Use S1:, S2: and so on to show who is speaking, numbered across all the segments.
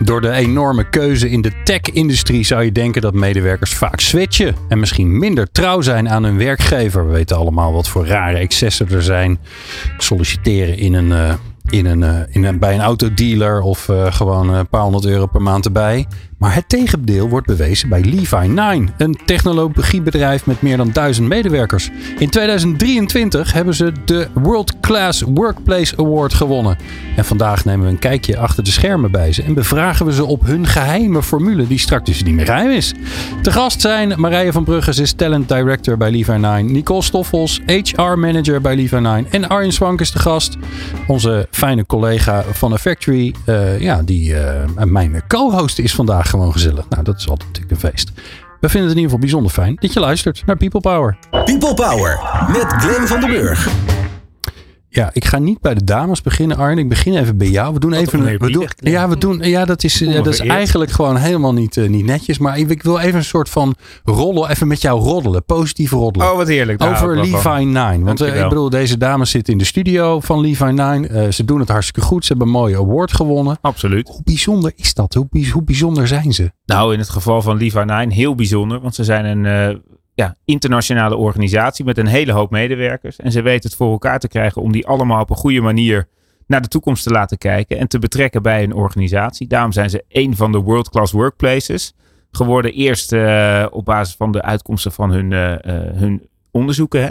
S1: Door de enorme keuze in de tech-industrie zou je denken dat medewerkers vaak switchen en misschien minder trouw zijn aan hun werkgever. We weten allemaal wat voor rare excessen er zijn. Solliciteren in een, uh, in een, uh, in een, bij een autodealer of uh, gewoon een paar honderd euro per maand erbij. Maar het tegendeel wordt bewezen bij Levi9, een technologiebedrijf met meer dan duizend medewerkers. In 2023 hebben ze de World Class Workplace Award gewonnen. En vandaag nemen we een kijkje achter de schermen bij ze en bevragen we ze op hun geheime formule, die straks dus niet meer geheim is. Te gast zijn Marije van Brugge, ze is talent director bij Levi9, Nicole Stoffels, HR manager bij Levi9 en Arjen Swank is de gast, onze fijne collega van A Factory, uh, ja, die uh, mijn co-host is vandaag gewoon gezellig. Nou, dat is altijd natuurlijk een feest. We vinden het in ieder geval bijzonder fijn dat je luistert naar People Power.
S2: People Power met Glenn van den Burg.
S1: Ja, ik ga niet bij de dames beginnen, Arne. Ik begin even bij jou. We doen even een. We doen, ja, we doen. Ja, dat is, dat is eigenlijk gewoon helemaal niet, uh, niet netjes. Maar ik, wil even een soort van rollen. Even met jou roddelen. Positief roddelen.
S3: Oh, wat heerlijk.
S1: Over Levi 9. Want uh, ik bedoel, deze dames zitten in de studio van Levi 9. Uh, ze doen het hartstikke goed. Ze hebben een mooie award gewonnen.
S3: Absoluut.
S1: Hoe bijzonder is dat? Hoe, hoe bijzonder zijn ze?
S3: Nou, in het geval van Levi 9 heel bijzonder. Want ze zijn een ja, internationale organisatie met een hele hoop medewerkers. En ze weten het voor elkaar te krijgen om die allemaal op een goede manier naar de toekomst te laten kijken en te betrekken bij een organisatie. Daarom zijn ze een van de world-class workplaces geworden. Eerst uh, op basis van de uitkomsten van hun, uh, uh, hun onderzoeken. Hè.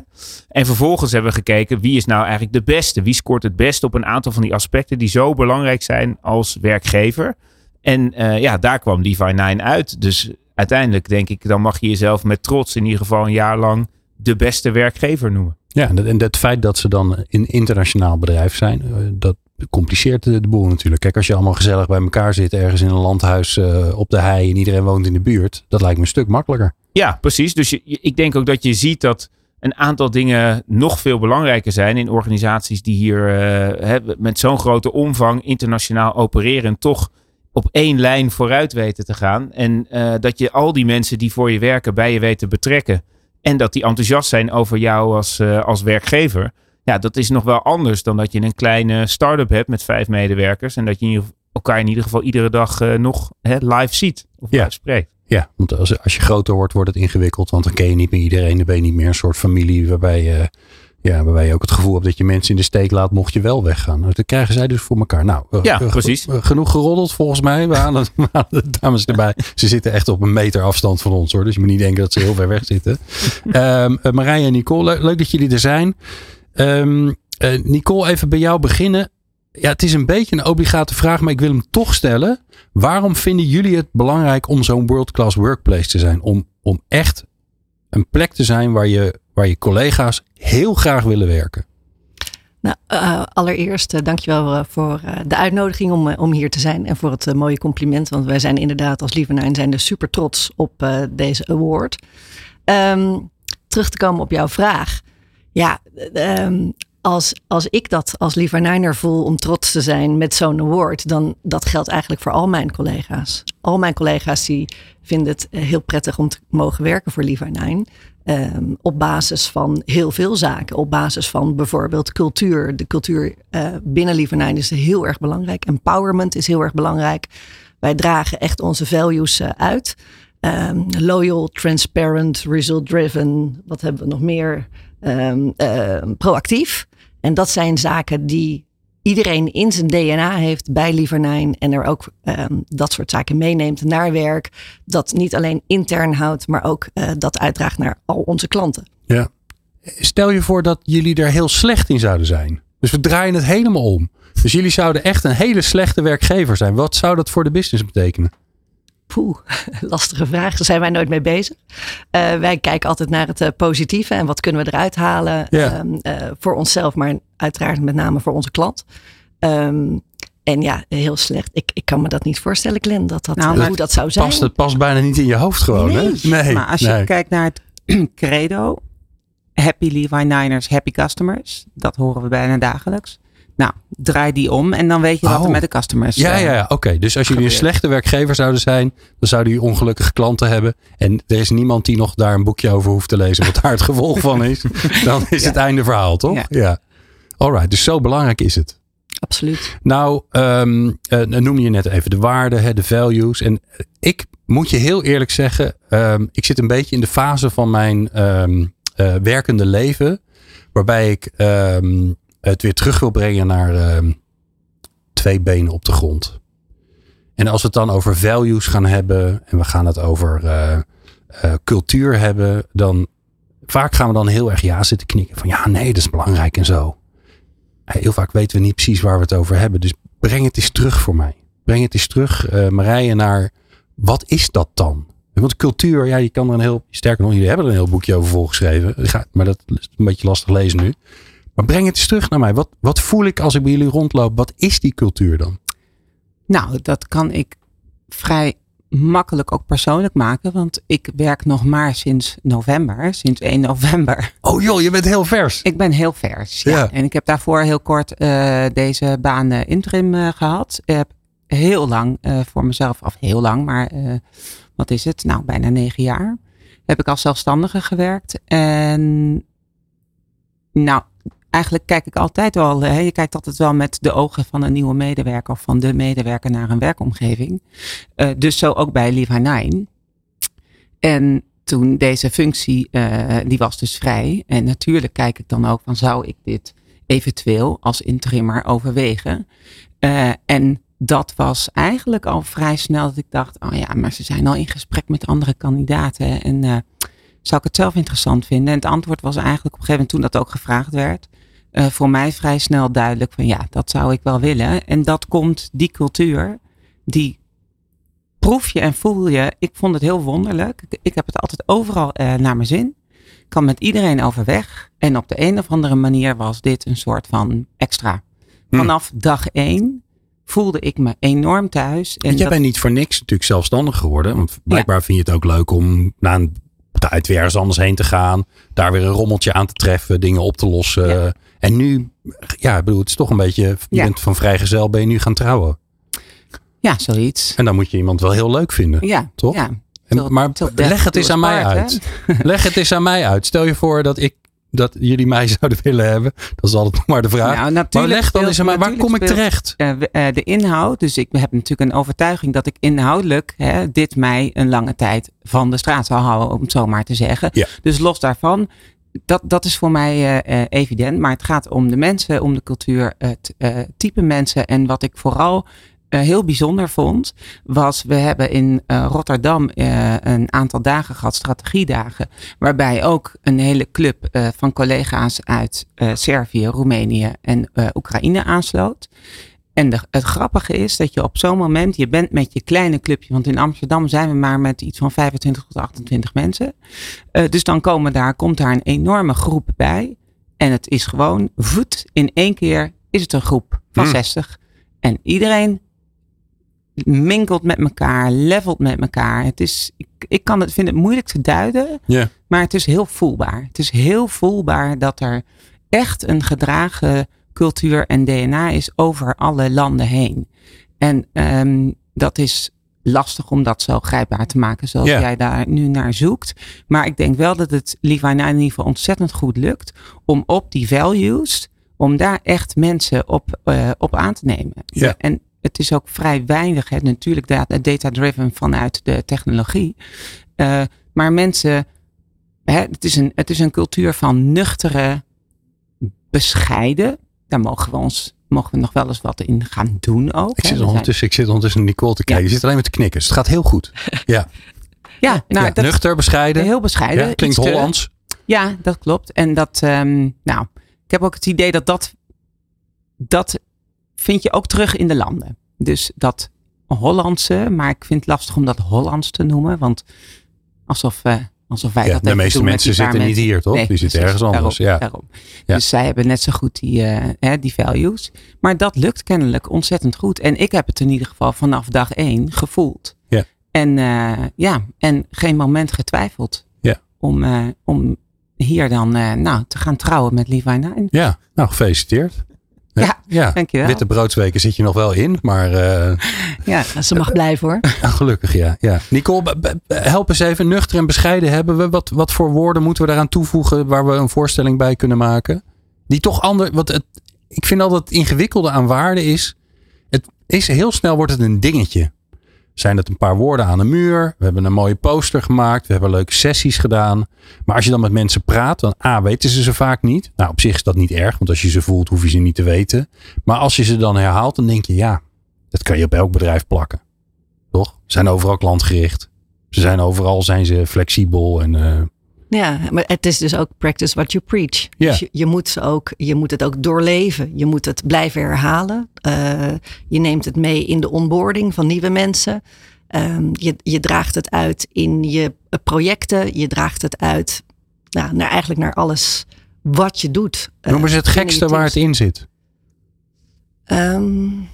S3: En vervolgens hebben we gekeken wie is nou eigenlijk de beste? Wie scoort het best op een aantal van die aspecten die zo belangrijk zijn als werkgever? En ja, daar kwam Levi 9 uit. Dus uiteindelijk denk ik, dan mag je jezelf met trots in ieder geval een jaar lang de beste werkgever noemen.
S1: Ja, en het feit dat ze dan een internationaal bedrijf zijn, dat compliceert de, boel natuurlijk. Kijk, als je allemaal gezellig bij elkaar zit ergens in een landhuis uh, op de hei en iedereen woont in de buurt, dat lijkt me een stuk makkelijker.
S3: Ja, precies. Dus je, ik denk ook dat je ziet dat een aantal dingen nog veel belangrijker zijn in organisaties die hier uh, met zo'n grote omvang internationaal opereren, toch op één lijn vooruit weten te gaan. En uh, dat je al die mensen die voor je werken bij je weet te betrekken. En dat die enthousiast zijn over jou als, uh, als werkgever. Ja, dat is nog wel anders dan dat je een kleine start-up hebt met vijf medewerkers. En dat je elkaar in ieder geval iedere dag uh, nog hè, live ziet of
S1: ja.
S3: live spreekt.
S1: Ja, want als, als je groter wordt, wordt het ingewikkeld. Want dan ken je niet meer iedereen. Dan ben je niet meer een soort familie waarbij je ja, waarbij je ook het gevoel hebt dat je mensen in de steek laat mocht je wel weggaan. Nou, dat krijgen zij dus voor elkaar. Nou,
S3: ja, uh, precies.
S1: Uh, genoeg geroddeld volgens mij. We halen, we halen de dames erbij. Ze zitten echt op een meter afstand van ons hoor. Dus je moet niet denken dat ze heel ver weg zitten. um, Marije en Nicole, leuk, leuk, dat jullie er zijn. Um, Nicole, even bij jou beginnen. Ja, het is een beetje een obligate vraag, maar ik wil hem toch stellen. Waarom vinden jullie het belangrijk om zo'n world-class workplace te zijn? Om, om echt een plek te zijn waar je, waar je collega's heel graag willen werken?
S4: Nou, uh, allereerst uh, dankjewel uh, voor de uitnodiging om, om hier te zijn en voor het mooie compliment. Want wij zijn inderdaad als Lievenijn zijn er super trots op deze award. Um, terug te komen op jouw vraag. Ja, um, als, als ik dat als Lievernijner voel om trots te zijn met zo'n award, dan dat geldt eigenlijk voor al mijn collega's. Al mijn collega's die vinden het heel prettig om te mogen werken voor Lievernijn. Um, op basis van heel veel zaken. Op basis van bijvoorbeeld cultuur. De cultuur uh, binnen Lievernijn is heel erg belangrijk. Empowerment is heel erg belangrijk. Wij dragen echt onze values uh, uit. Um, loyal, transparent, result driven. Wat hebben we nog meer? Uh, proactief. En dat zijn zaken die iedereen in zijn DNA heeft bij Lievernijn. En er ook um, dat soort zaken meeneemt naar werk. Dat niet alleen intern houdt, maar ook uh, dat uitdraagt naar al onze klanten.
S1: Ja. Stel je voor dat jullie er heel slecht in zouden zijn. Dus we draaien het helemaal om. Dus jullie zouden echt een hele slechte werkgever zijn. Wat zou dat voor de business betekenen?
S4: Poeh, lastige vraag. Daar zijn wij nooit mee bezig. Uh, wij kijken altijd naar het uh, positieve en wat kunnen we eruit halen
S1: ja.
S4: um, uh, voor onszelf, maar uiteraard met name voor onze klant. Um, en ja, heel slecht. Ik, ik kan me dat niet voorstellen, Glenn, dat dat, nou, hoe dat zou zijn.
S1: Past, het past bijna niet in je hoofd gewoon,
S5: nee,
S1: hè?
S5: Nee, maar als je
S1: nee.
S5: kijkt naar het credo, happy Levi Niners, happy customers. Dat horen we bijna dagelijks. Nou, draai die om en dan weet je wat
S1: Oh.
S5: er met de customers
S1: Ja,
S5: eh,
S1: ja, ja. oké. Dus als jullie een slechte werkgever zouden zijn, dan zouden jullie ongelukkige klanten hebben. En er is niemand die nog daar een boekje over hoeft te lezen, wat daar het gevolg van is. Dan is
S5: Ja.
S1: het einde verhaal, toch?
S5: Ja.
S1: Ja. Alright, dus zo belangrijk is het.
S4: Absoluut.
S1: Nou, eh, noem je net even de waarden, hè, de values. En ik moet je heel eerlijk zeggen, ehm, ik zit een beetje in de fase van mijn ehm, eh, werkende leven, waarbij ik het weer terug wil brengen naar ehm, twee benen op de grond. En als we het dan over values gaan hebben en we gaan het over eh, eh, cultuur hebben, dan vaak gaan we dan heel erg ja zitten knikken van ja, nee, dat is belangrijk en zo. Heel vaak weten we niet precies waar we het over hebben. Dus breng het eens terug voor mij. Breng het eens terug, eh Marije, naar wat is dat dan? Want cultuur, ja, je kan er een heel, sterker nog, jullie hebben er een heel boekje over volgeschreven. Maar dat is een beetje lastig lezen nu. Maar breng het eens terug naar mij. Wat, wat voel ik als ik bij jullie rondloop? Wat is die cultuur dan?
S5: Nou, dat kan ik vrij makkelijk ook persoonlijk maken. Want ik werk nog maar sinds november, sinds 1 november.
S1: Oh joh, je bent heel vers.
S5: Ik ben heel vers. Ja.
S1: Ja.
S5: En ik heb daarvoor heel kort eh, deze baan eh, interim eh, gehad. Ik heb heel lang voor mezelf, of heel lang, maar wat is het? Nou, bijna negen jaar. Heb ik als zelfstandige gewerkt. En nou, eigenlijk kijk ik altijd wel, hè, je kijkt altijd wel met de ogen van een nieuwe medewerker of van de medewerker naar een werkomgeving. Eh, dus zo ook bij Nine. En toen deze functie, eh, die was dus vrij. En natuurlijk kijk ik dan ook van, zou ik dit eventueel als interimmer overwegen? Eh, en dat was eigenlijk al vrij snel dat ik dacht, oh ja, maar ze zijn al in gesprek met andere kandidaten. En zou ik het zelf interessant vinden? En het antwoord was eigenlijk op een gegeven moment toen dat ook gevraagd werd. Eh, voor mij vrij snel duidelijk van ja, dat zou ik wel willen. En dat komt, die cultuur, die proef je en voel je. Ik vond het heel wonderlijk. Ik, ik heb het altijd overal eh, naar mijn zin. Ik kan met iedereen overweg. En op de een of andere manier was dit een soort van extra.
S1: Hm.
S5: Vanaf dag één voelde ik me enorm thuis. En
S1: jij
S5: dat-
S1: bent niet voor niks natuurlijk zelfstandig geworden. Want blijkbaar vind je het ook leuk om na een tijd weer ergens anders heen te gaan. Daar weer een rommeltje aan te treffen. Dingen op te lossen.
S5: Ja.
S1: En nu, ja, ik bedoel, het is toch een beetje, je
S5: Ja.
S1: bent van vrijgezel, ben je nu gaan trouwen.
S5: ja, zoiets.
S1: En dan moet je iemand wel heel leuk vinden.
S5: Ja,
S1: Toch?
S5: Ja.
S1: En, maar leg het eens aan mij
S5: part, hè?
S1: uit. Leg het eens aan mij uit. Stel je voor dat ik dat jullie mij zouden willen hebben. Dat is altijd nog maar de vraag.
S5: Nou,
S1: maar leg dan eens aan mij, waar kom ik terecht?
S5: eh, eh, de inhoud. Dus ik heb natuurlijk een overtuiging dat ik inhoudelijk hè, dit mij een lange tijd van de straat zal houden, om het zo maar te zeggen.
S1: Ja.
S5: Dus los daarvan, dat, dat is voor mij eh, eh, evident. Maar het gaat om de mensen, om de cultuur, het eh, type mensen. En wat ik vooral heel bijzonder vond, was we hebben in Rotterdam een aantal dagen gehad, strategiedagen, waarbij ook een hele club van collega's uit Servië, Roemenië en Oekraïne aansloot. En de, het grappige is dat je op zo'n moment, je bent met je kleine clubje, want in Amsterdam zijn we maar met iets van 25 tot 28 mensen. Eh, dus dan komen daar, komt daar een enorme groep bij. En het is gewoon voet in één keer is het een groep van
S1: Hmm.
S5: 60. En iedereen minkelt met elkaar, levelt met elkaar. Het is, ik, ik kan het, vind het moeilijk te duiden, maar het is heel voelbaar. Het is heel voelbaar dat er echt een gedragen cultuur en DNA is over alle landen heen. En ehm, dat is lastig om dat zo grijpbaar te maken zoals jij daar nu naar zoekt. Maar ik denk wel dat het Levi in ieder geval ontzettend goed lukt om op die values, om daar echt mensen op, eh, op aan te nemen.
S1: Ja.
S5: En het is ook vrij weinig, hè, natuurlijk data- data-driven vanuit de technologie. Eh, maar mensen, hè, het, is een, het is een cultuur van nuchtere, bescheiden. Daar mogen we ons mogen we nog wel eens wat in gaan doen ook.
S1: Ik zit, ondertussen, ik zit ondertussen Nicole te kijken.
S5: Ja.
S1: Je zit alleen maar te knikken. Dus het gaat heel goed. Ja,
S5: ja, nou,
S1: ja
S5: dat
S1: nuchter, bescheiden.
S5: heel bescheiden.
S1: ja, klinkt
S5: te-
S1: Hollands.
S5: Ja, dat klopt. En dat, ehm, nou, ik heb ook het idee dat dat, dat vind je ook terug in de landen. Dus dat Hollandse, maar ik vind het lastig om dat Hollands te noemen, want alsof, eh, alsof wij
S1: Ja,
S5: dat
S1: de meeste
S5: doen
S1: mensen zitten niet hier, toch?
S5: Nee,
S1: Die zitten ergens anders.
S5: Daarom,
S1: Ja.
S5: daarom.
S1: Ja.
S5: Dus zij hebben net zo goed die, eh, hè, die values. Maar dat lukt kennelijk ontzettend goed. En ik heb het in ieder geval vanaf dag één gevoeld.
S1: Ja.
S5: En, eh, ja, en geen moment getwijfeld
S1: Ja.
S5: om, eh, om hier dan nou, te gaan trouwen met Levi Nine.
S1: Ja, nou gefeliciteerd.
S5: Ja, ja, dankjewel.
S1: Witte broodsweken zit je nog wel in, maar... Uh,
S4: ja, ze mag blijven hoor.
S1: gelukkig, ja. ja. Nicole, help eens even nuchter en bescheiden hebben we. Wat, wat voor woorden moeten we daaraan toevoegen waar we een voorstelling bij kunnen maken? Die toch anders... Want het, ik vind altijd het ingewikkelde aan waarde is... Het is heel snel wordt het een dingetje zijn het een paar woorden aan de muur. We hebben een mooie poster gemaakt. We hebben leuke sessies gedaan. Maar als je dan met mensen praat, dan A, weten ze ze vaak niet. Nou, op zich is dat niet erg, want als je ze voelt, hoef je ze niet te weten. Maar als je ze dan herhaalt, dan denk je, ja, dat kan je op elk bedrijf plakken. Toch? Ze zijn overal klantgericht. Ze zijn overal zijn ze flexibel en uh,
S4: ja, maar het is dus ook practice what you preach.
S1: Ja.
S4: Dus je, je, moet ook, je moet het ook doorleven. Je moet het blijven herhalen. Uh, je neemt het mee in de onboarding van nieuwe mensen. Um, je, je draagt het uit in je projecten. Je draagt het uit nou, naar, eigenlijk naar alles wat je doet.
S1: Noem eens het gekste waar het in zit.
S4: Um,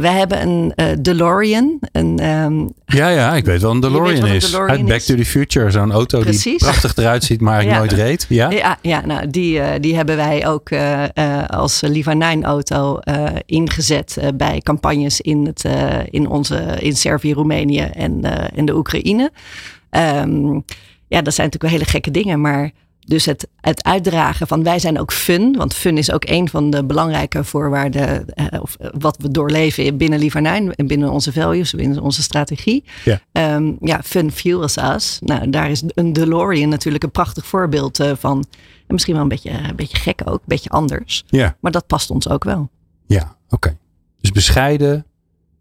S4: we hebben een uh, DeLorean. Een, um,
S1: ja, ja, ik weet wel een DeLorean is. DeLorean Uit Back is. to the Future. Zo'n auto Precies. die prachtig eruit ziet, maar ik ja. nooit reed. Ja,
S4: ja, ja nou, die, uh, die hebben wij ook als Liva 9 auto ingezet bij campagnes in, het, in, onze, in Servië, Roemenië en in de Oekraïne. Um, ja, dat zijn natuurlijk wel hele gekke dingen, maar dus het, het uitdragen van wij zijn ook fun. Want fun is ook een van de belangrijke voorwaarden. Uh, of eh, wat we doorleven binnen Livanijn. En binnen onze values, binnen onze strategie.
S1: Ja,
S4: um, ja fun fuels us. Nou, daar is een DeLorean natuurlijk een prachtig voorbeeld uh, van. En misschien wel een beetje, een beetje gek ook. Een beetje anders.
S1: Ja.
S4: Maar dat past ons ook wel.
S1: Ja, oké. Okay. Dus bescheiden.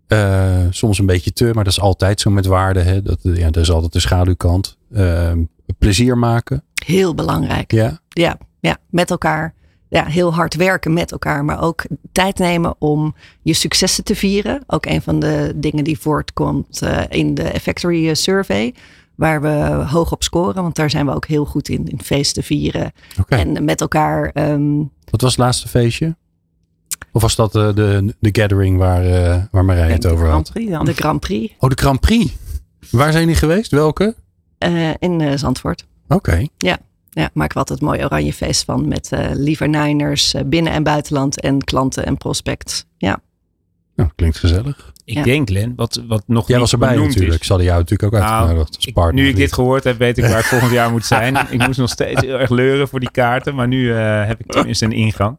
S1: Uh, soms een beetje te, maar dat is altijd zo met waarde. Hè? Dat, ja, dat is altijd de schaduwkant. Ehm, plezier maken.
S4: Heel belangrijk.
S1: Ja.
S4: Ja, ja met elkaar. Ja, heel hard werken met elkaar, maar ook tijd nemen om je successen te vieren. Ook een van de dingen die voortkomt uh, in de Factory Survey waar we hoog op scoren. Want daar zijn we ook heel goed in, in feesten vieren.
S1: Okay.
S4: En met elkaar. Um...
S1: Wat was het laatste feestje? Of was dat uh, de, de gathering waar, uh, waar Marij het over had?
S4: De Grand Prix.
S1: Oh, de Grand Prix. Waar zijn die geweest? Welke?
S4: Uh, in Zandvoort.
S1: Oké. Okay.
S4: Ja. Ja, maken we altijd een mooi oranje feest van met uh, liever Niners uh, binnen- en buitenland en klanten en prospects. Ja.
S1: Nou, klinkt gezellig.
S3: Ik ja. denk, Len, wat, wat nog
S1: Jij was erbij natuurlijk.
S3: Is.
S1: Ik zal jou natuurlijk ook uitgenodigd.
S3: Nou, nu ik dit gehoord heb, weet ik waar ik volgend jaar moet zijn. ik moest nog steeds heel erg leuren voor die kaarten. Maar nu uh, heb ik tenminste een ingang.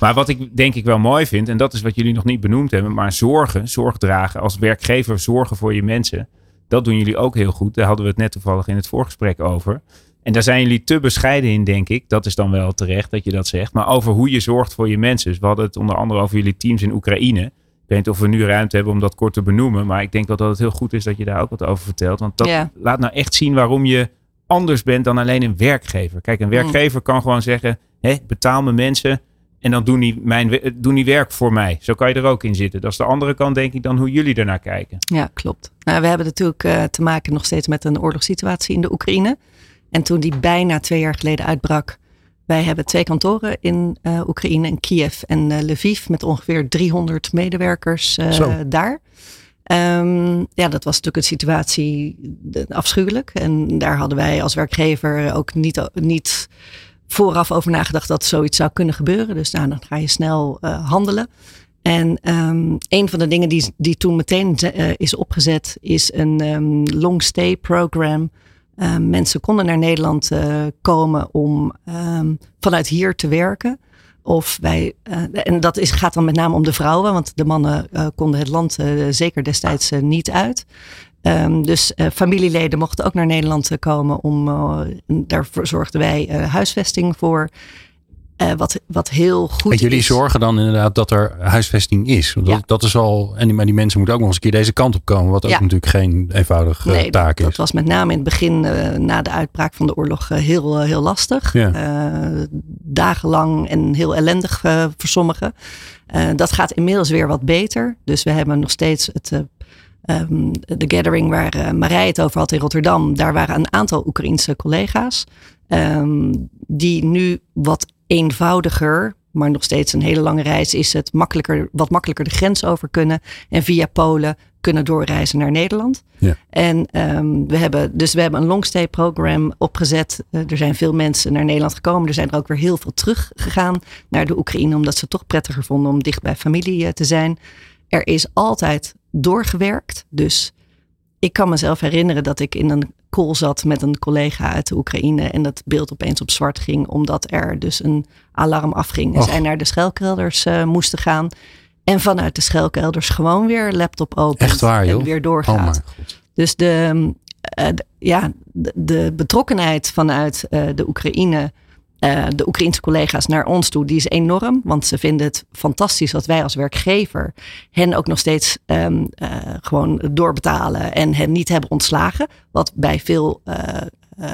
S3: Maar wat ik denk ik wel mooi vind, en dat is wat jullie nog niet benoemd hebben. Maar zorgen, zorg dragen. Als werkgever zorgen voor je mensen. Dat doen jullie ook heel goed. Daar hadden we het net toevallig in het voorgesprek over. En daar zijn jullie te bescheiden in, denk ik. Dat is dan wel terecht dat je dat zegt. Maar over hoe je zorgt voor je mensen. Dus we hadden het onder andere over jullie teams in Oekraïne. Ik weet niet of we nu ruimte hebben om dat kort te benoemen. Maar ik denk wel dat het heel goed is dat je daar ook wat over vertelt. Want dat laat nou echt zien waarom je anders bent dan alleen een werkgever. Kijk, een werkgever kan gewoon zeggen: hé, betaal me mensen. En dan doen die, mijn, doen die werk voor mij. Zo kan je er ook in zitten. Dat is de andere kant, denk ik, dan hoe jullie ernaar kijken.
S4: Ja, klopt. Nou, we hebben natuurlijk uh, te maken nog steeds met een oorlogssituatie in de Oekraïne. En toen die bijna twee jaar geleden uitbrak, wij hebben twee kantoren in uh, Oekraïne, in Kiev en uh, Lviv, met ongeveer 300 medewerkers uh, daar. Um, ja, dat was natuurlijk een situatie afschuwelijk. En daar hadden wij als werkgever ook niet, niet vooraf over nagedacht dat zoiets zou kunnen gebeuren. Dus nou, dan ga je snel handelen. En um, een van de dingen die, die toen meteen is opgezet, is een um, long stay program. Uh, mensen konden naar Nederland uh, komen om vanuit hier te werken. Of wij, en dat is, gaat dan met name om de vrouwen, want de mannen konden het land zeker destijds niet uit. Um, dus familieleden mochten ook naar Nederland komen om, daarvoor zorgden wij huisvesting voor. Uh, wat, wat heel goed
S1: en jullie
S4: is.
S1: zorgen dan inderdaad dat er huisvesting is. Dat,
S4: ja.
S1: dat is al. En die, maar die mensen moeten ook nog eens een keer deze kant op komen. Wat ook
S4: ja.
S1: natuurlijk geen eenvoudige
S4: nee,
S1: taak
S4: dat,
S1: is.
S4: Dat was met name in het begin, uh, na de uitbraak van de oorlog, uh, heel, heel lastig.
S1: Ja.
S4: dagenlang en heel ellendig voor sommigen. dat gaat inmiddels weer wat beter. Dus we hebben nog steeds het. Um, de gathering waar uh, Marij het over had in Rotterdam, daar waren een aantal Oekraïense collega's. Um, die nu wat eenvoudiger maar nog steeds een hele lange reis is het makkelijker, wat makkelijker de grens over kunnen. En via Polen kunnen doorreizen naar Nederland.
S1: Ja.
S4: En ehm, we hebben, dus we hebben een longstay program opgezet. Eh, er zijn veel mensen naar Nederland gekomen. Er zijn er ook weer heel veel teruggegaan naar de Oekraïne, omdat ze het toch prettiger vonden om dicht bij familie eh, te zijn. Er is altijd doorgewerkt. Dus ik kan mezelf herinneren dat ik in een call zat met een collega uit de Oekraïne en dat beeld opeens op zwart ging, omdat er dus een alarm afging en
S1: Och.
S4: zij naar de schuilkelders eh, moesten gaan. En vanuit de schuilkelders gewoon weer laptop open
S1: Echt waar, joh?
S4: en weer
S1: Oh
S4: doorgaat.
S1: god.
S4: Dus de, eh, de- ja, de, de betrokkenheid vanuit eh, de Oekraïne, eh, de Oekraïnse collega's naar ons toe, die is enorm. Want ze vinden het fantastisch dat wij als werkgever hen ook nog steeds ehm, eh, gewoon doorbetalen en hen niet hebben ontslagen. Wat bij veel eh,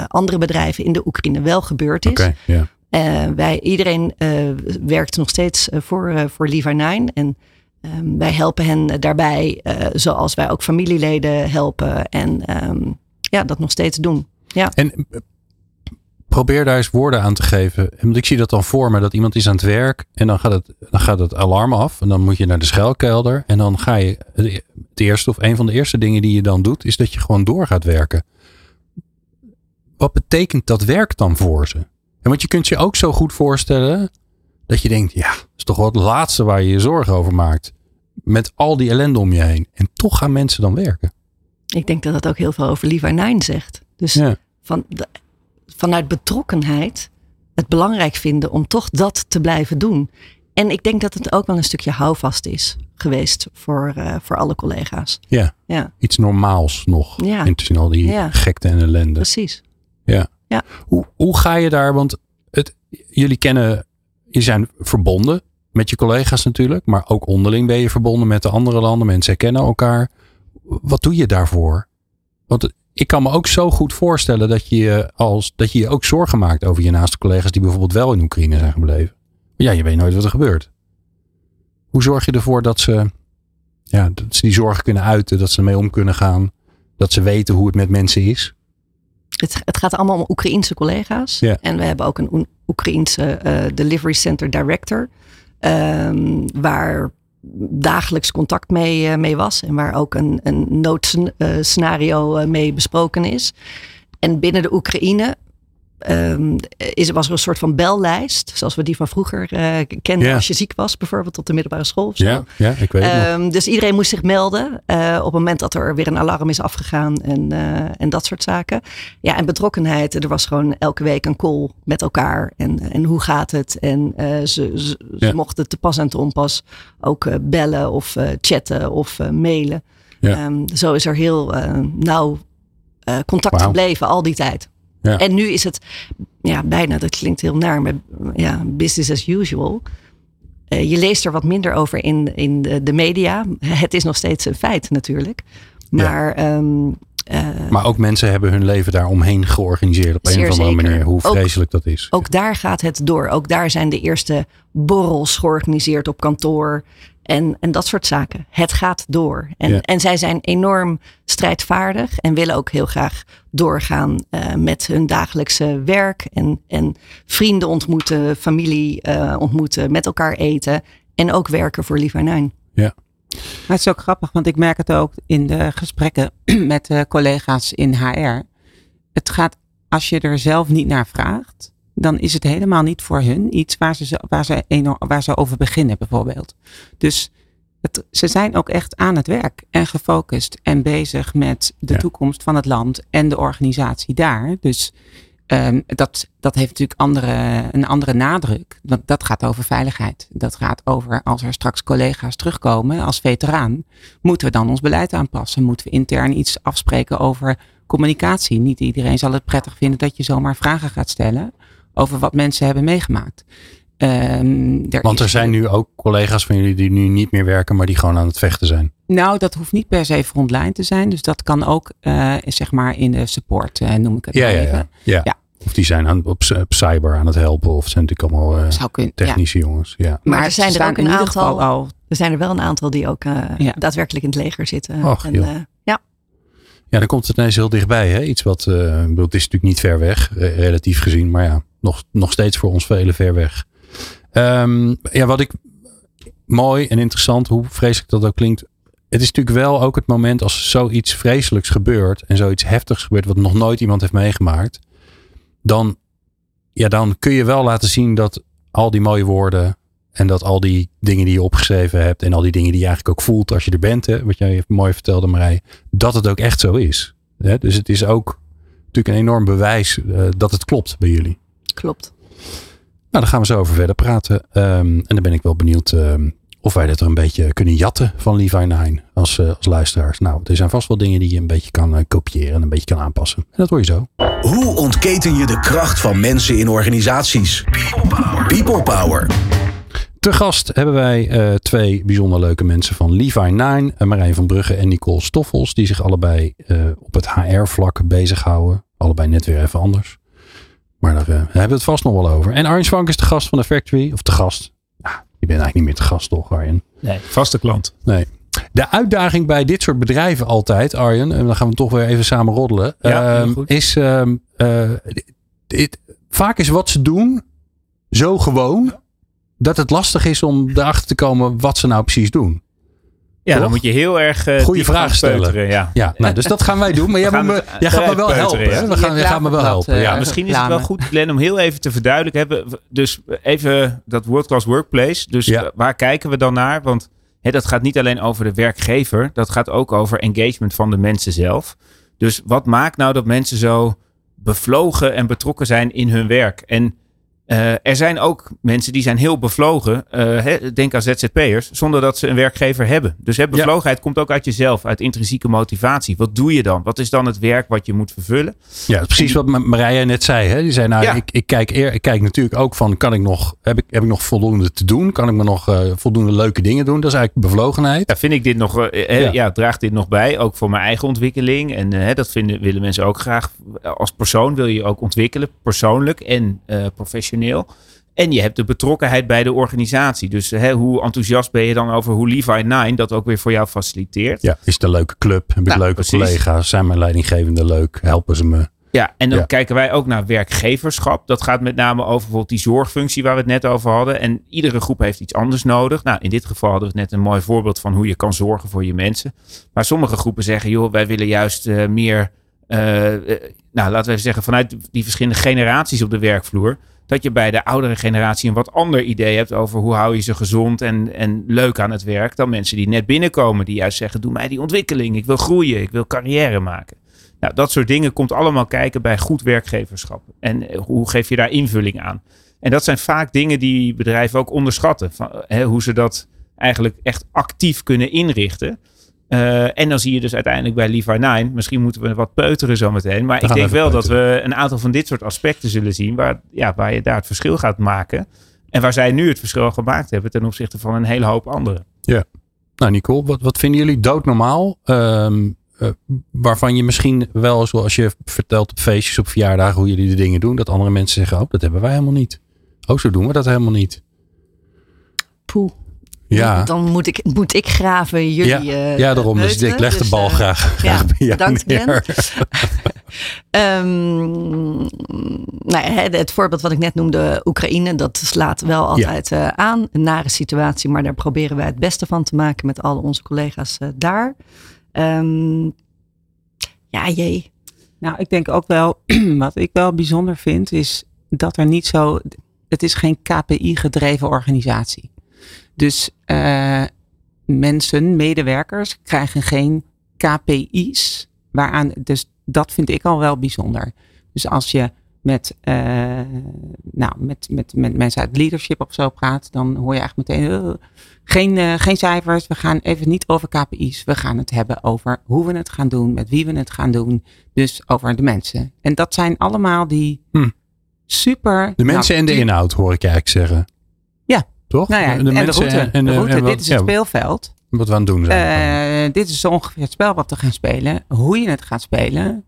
S4: andere bedrijven in de Oekraïne wel gebeurd is.
S1: Ja.
S4: Wij, iedereen werkt nog steeds voor, voor 9. En ehm, wij helpen hen daarbij, zoals wij ook familieleden helpen. En ehm, ja, dat nog steeds doen.
S1: En eh, probeer daar eens woorden aan te geven. Want ik zie dat dan voor me, dat iemand is aan het werk en dan gaat het, dan gaat het alarm af. En dan moet je naar de schuilkelder. En dan ga je, het eerste of een van de eerste dingen die je dan doet, is dat je gewoon door gaat werken. Wat betekent dat werk dan voor ze? En want je kunt je ook zo goed voorstellen dat je denkt, ja, dat is toch wel het laatste waar je je zorgen over maakt. Met al die ellende om je heen. En toch gaan mensen dan werken.
S4: Ik denk dat dat ook heel veel over Levi 9 zegt. Dus
S1: Ja.
S4: van de- vanuit betrokkenheid het belangrijk vinden om toch dat te blijven doen. En ik denk dat het ook wel een stukje houvast is geweest voor, eh, voor alle collega's.
S1: Ja.
S4: Ja,
S1: Iets normaals nog.
S4: Ja.
S1: Intussen al die
S4: Ja.
S1: gekte en ellende.
S4: precies.
S1: Hoe, hoe ga je daar? Want het, jullie kennen, je zijn verbonden met je collega's natuurlijk, maar ook onderling ben je verbonden met de andere landen. Mensen kennen elkaar. Wat doe je daarvoor? Want ik kan me ook zo goed voorstellen dat je als dat je je ook zorgen maakt over je naaste collega's die bijvoorbeeld wel in Oekraïne zijn gebleven. Maar ja, je weet nooit wat er gebeurt. Hoe zorg je ervoor dat ze, ja, dat ze die zorgen kunnen uiten, dat ze ermee om kunnen gaan, dat ze weten hoe het met mensen is?
S4: Het, het gaat allemaal om Oekraïense collega's.
S1: Ja.
S4: En we hebben ook een Oe- Oekraïense eh, Delivery Center Director. ehm, waar dagelijks contact mee, eh, mee was. En waar ook een, een noodscenario eh, mee besproken is. En binnen de Oekraïne ehm, is, was er een soort van bellijst. Zoals we die van vroeger eh, kenden. Als je ziek was, bijvoorbeeld op de middelbare school. Of zo.
S1: Ja, ja ik weet.
S4: Ehm, dus iedereen moest zich melden eh, op het moment dat er weer een alarm is afgegaan en, eh, en dat soort zaken. Ja, en betrokkenheid. Er was gewoon elke week een call met elkaar. En, en hoe gaat het? En ze, ze, mochten te pas en te onpas ook bellen of chatten of mailen.
S1: Ja.
S4: Ehm, zo is er heel nauw contact gebleven al die tijd.
S1: Ja.
S4: En nu is het ja, bijna, dat klinkt heel naar, maar ja, business as usual. Eh, je leest er wat minder over in, in de, de media. Het is nog steeds een feit natuurlijk. Maar ehm, eh,
S1: Maar ook mensen hebben hun leven daar omheen georganiseerd op een of andere
S4: zeker.
S1: manier. Hoe
S4: Ook-
S1: vreselijk dat is.
S4: ook daar gaat het door. Ook daar zijn de eerste borrels georganiseerd op kantoor. En, en dat soort zaken. Het gaat door. En,
S1: Ja.
S4: en zij zijn enorm strijdvaardig. En willen ook heel graag doorgaan eh, met hun dagelijkse werk. En, en vrienden ontmoeten, familie eh, ontmoeten, met elkaar eten. En ook werken voor Liva 9.
S5: Maar het is ook grappig, want ik merk het ook in de gesprekken met eh, collega's in HR. Het gaat, als je er zelf niet naar vraagt, dan is het helemaal niet voor hun iets waar ze, waar ze, enorm, waar ze over beginnen, bijvoorbeeld. Dus het, ze zijn ook echt aan het werk en gefocust en bezig met de
S1: Ja.
S5: toekomst van het land en de organisatie daar. Dus ehm, dat, dat heeft natuurlijk andere, een andere nadruk. Want dat gaat over veiligheid. Dat gaat over als er straks collega's terugkomen als veteraan. Moeten we dan ons beleid aanpassen? Moeten we intern iets afspreken over communicatie? Niet iedereen zal het prettig vinden dat je zomaar vragen gaat stellen over wat mensen hebben meegemaakt. Ehm,
S1: Want er
S5: is-
S1: zijn nu ook collega's van jullie die nu niet meer werken, maar die gewoon aan het vechten zijn.
S5: Nou, dat hoeft niet per se frontline te zijn. Dus dat kan ook, eh, zeg maar, in de support, eh, noem ik het
S1: Ja, ja,
S5: even.
S1: ja. ja.
S5: Ja.
S1: Of die zijn aan, op, op cyber aan het helpen. Of het zijn natuurlijk allemaal eh.
S5: Ja.
S1: technische jongens. Ja.
S5: Maar,
S4: er zijn er ook een aantal-
S5: al.
S4: Er zijn er wel een aantal die ook eh,
S5: Ja.
S4: daadwerkelijk in het leger zitten.
S1: Och,
S4: en, eh, ja.
S1: ja, dan komt het ineens heel dichtbij. Hè? Iets wat, eh, ik bedoel, het is natuurlijk niet ver weg, re- relatief gezien. Maar ja, nog, nog steeds voor ons velen ver weg. Ehm, ja, wat ik mooi en interessant, hoe vreselijk dat ook klinkt. Het is natuurlijk wel ook het moment als zoiets vreselijks gebeurt en zoiets heftigs gebeurt, wat nog nooit iemand heeft meegemaakt. Dan, ja, dan kun je wel laten zien dat al die mooie woorden en dat al die dingen die je opgeschreven hebt en al die dingen die je eigenlijk ook voelt als je er bent, hè, wat jij mooi vertelde Marij, dat het ook echt zo is. Hè? Dus het is ook natuurlijk een enorm bewijs uh, dat het klopt bij jullie.
S4: Klopt.
S1: Nou, daar gaan we zo over verder praten. Um, en dan ben ik wel benieuwd um, of wij dat er een beetje kunnen jatten van Levi Nine als, uh, als luisteraars. Nou, er zijn vast wel dingen die je een beetje kan uh, kopiëren en een beetje kan aanpassen. En dat hoor je zo.
S2: Hoe ontketen je de kracht van mensen in organisaties? People Power. People Power.
S1: Te gast hebben wij uh, twee bijzonder leuke mensen van Levi Nine. Marijn van Brugge en Nicole Stoffels. Die zich allebei op het HR-vlak bezighouden. Allebei net weer even anders. Maar daar, uh, hebben we het vast nog wel over. En Arjen Swank is de gast van de Factory. Of de gast. Ja, je bent eigenlijk niet meer te gast toch Arjen?
S3: Nee, vaste klant.
S1: Nee. De uitdaging bij dit soort bedrijven altijd, Arjen, en dan gaan we toch weer even samen roddelen,
S3: ja,
S1: uh, is uh, dit, vaak is wat ze doen zo gewoon dat het lastig is om erachter te komen wat ze nou precies doen.
S3: Ja, Toch? dan moet je heel erg uh,
S1: goede vragen stellen.
S3: ja.
S1: ja, nou, dus dat gaan wij doen. Maar jij, gaan, me, jij gaat me wel helpen. Ja. We gaan, jij gaat me wel helpen.
S3: Uh, ja. Misschien is het wel goed, Glenn, om heel even te verduidelijken. Hebben. Dus even dat World Class Workplace. Dus ja. waar kijken we dan naar? Want hè, dat gaat niet alleen over de werkgever. Dat gaat ook over engagement van de mensen zelf. Dus wat maakt nou dat mensen zo bevlogen en betrokken zijn in hun werk? En uh, er zijn ook mensen die zijn heel bevlogen. Uh, he, denk aan ZZP'ers, zonder dat ze een werkgever hebben. Dus he, bevlogenheid ja. komt ook uit jezelf, uit intrinsieke motivatie. Wat doe je dan? Wat is dan het werk wat je moet vervullen?
S1: Ja, precies wat Marije net zei. Hè? Die zei, nou, ja. ik, ik, kijk eer, ik kijk natuurlijk ook van, kan ik nog, heb ik, heb ik nog voldoende te doen? Kan ik me nog uh, voldoende leuke dingen doen? Dat is eigenlijk bevlogenheid.
S3: Ja, vind ik dit nog, ja. ja. draagt dit nog bij, ook voor mijn eigen ontwikkeling. En dat vinden, willen mensen ook graag. Als persoon wil je ook ontwikkelen, persoonlijk en professioneel. En je hebt de betrokkenheid bij de organisatie. Dus hè, hoe enthousiast ben je dan over hoe Levi 9 dat ook weer voor jou faciliteert?
S1: Ja, is het een leuke club? Heb ik nou, leuke precies. collega's? Zijn mijn leidinggevenden leuk? Helpen ze me?
S3: Ja, en dan ja. kijken wij ook naar werkgeverschap. Dat gaat met name over bijvoorbeeld die zorgfunctie waar we het net over hadden. En iedere groep heeft iets anders nodig. Nou, in dit geval hadden we net een mooi voorbeeld van hoe je kan zorgen voor je mensen. Maar sommige groepen zeggen, joh, wij willen juist uh, meer, uh, nou, laten we even zeggen, vanuit die verschillende generaties op de werkvloer dat je bij de oudere generatie een wat ander idee hebt over hoe hou je ze gezond en, en leuk aan het werk dan mensen die net binnenkomen, die juist zeggen: Doe mij die ontwikkeling, ik wil groeien, ik wil carrière maken. Nou, dat soort dingen komt allemaal kijken bij goed werkgeverschap. En hoe geef je daar invulling aan? En dat zijn vaak dingen die bedrijven ook onderschatten. Van, hè, hoe ze dat eigenlijk echt actief kunnen inrichten. Uh, en dan zie je dus uiteindelijk bij Levi 9, misschien moeten we wat peuteren zometeen. Maar ik denk wel peuteren. dat we een aantal van dit soort aspecten zullen zien waar, ja, waar je daar het verschil gaat maken. En waar zij nu het verschil gemaakt hebben ten opzichte van een hele hoop anderen.
S1: Ja. Nou Nicole, wat, wat vinden jullie doodnormaal? Um, uh, waarvan je misschien wel, zoals je vertelt op feestjes, op verjaardagen, hoe jullie de dingen doen. Dat andere mensen zeggen, oh, dat hebben wij helemaal niet. Oh, zo doen we dat helemaal niet.
S4: Poeh. Ja. Dan moet ik, moet ik graven, jullie.
S1: Ja, uh, ja daarom. Dus ik leg de bal dus, graag, uh, graag ja,
S4: bedankt, um, nou ja, het voorbeeld wat ik net noemde, Oekraïne, dat slaat wel altijd ja. uh, aan. Een nare situatie, maar daar proberen wij het beste van te maken met al onze collega's daar. Um, ja, jee.
S5: Nou, ik denk ook wel, wat ik wel bijzonder vind, is dat er niet zo. Het is geen KPI-gedreven organisatie. Dus uh, mensen, medewerkers, krijgen geen KPI's. Waaraan, dus dat vind ik al wel bijzonder. Dus als je met, uh, nou, met, met, met mensen uit leadership of zo praat, dan hoor je eigenlijk meteen uh, geen, uh, geen cijfers. We gaan even niet over KPI's. We gaan het hebben over hoe we het gaan doen, met wie we het gaan doen. Dus over de mensen. En dat zijn allemaal die hm. super.
S1: De mensen nou, en de inhoud, hoor ik eigenlijk zeggen. Toch?
S5: Nou ja, de, de mensen de route. En, de route. En wat, dit is het ja, speelveld.
S1: Wat we aan het doen
S5: zijn. Uh, dit is ongeveer het spel wat we gaan spelen. Hoe je het gaat spelen,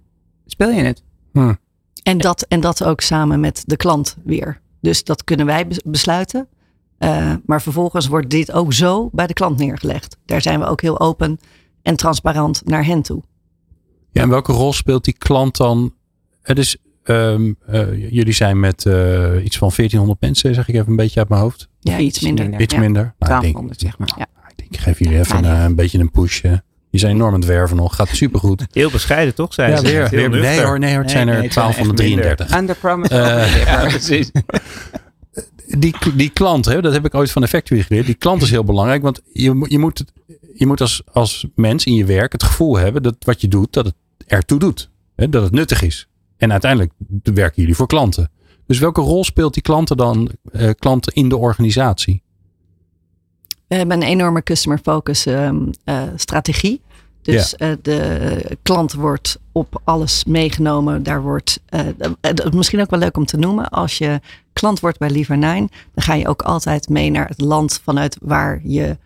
S5: speel je het.
S1: Hm.
S4: En, dat, en dat ook samen met de klant weer. Dus dat kunnen wij besluiten. Uh, maar vervolgens wordt dit ook zo bij de klant neergelegd. Daar zijn we ook heel open en transparant naar hen toe.
S1: Ja, en welke rol speelt die klant dan? Het is ehm, eh, jullie zijn met eh, iets van 1400 mensen, zeg ik even een beetje uit mijn hoofd.
S4: Ja, iets minder.
S1: Iets
S4: Ja.
S1: minder. Nou, ik, denk,
S5: 1200 zeg maar.
S4: Ja.
S1: ik denk, ik geef jullie even een, eh, een beetje een push. eh. Je zijn enorm aan het werven nog. Gaat supergoed.
S3: Heel bescheiden toch? Zijn
S1: Ja,
S3: ze?
S1: weer.
S3: Heel
S1: weer nee hoor, nee hoor. Het zijn er
S3: nee, het zijn echt
S1: 1233.
S5: Under promise,
S1: Eh.
S3: Ja, precies.
S1: die, die klant, hè, dat heb ik ooit van de Factory geleerd. Die klant is heel belangrijk, want je, moet- je moet, je moet als, als mens in je werk het gevoel hebben dat wat je doet, dat het ertoe doet. Hè, dat het nuttig is. En uiteindelijk werken jullie voor klanten. Dus welke rol speelt die klanten dan, eh, klanten in de organisatie?
S4: We hebben een enorme customer focus ehm, eh, strategie. Dus eh, de klant wordt op alles meegenomen. Daar wordt, eh, misschien ook wel leuk om te noemen. Als je klant wordt bij Liver9, dan ga je ook altijd mee naar het land vanuit waar je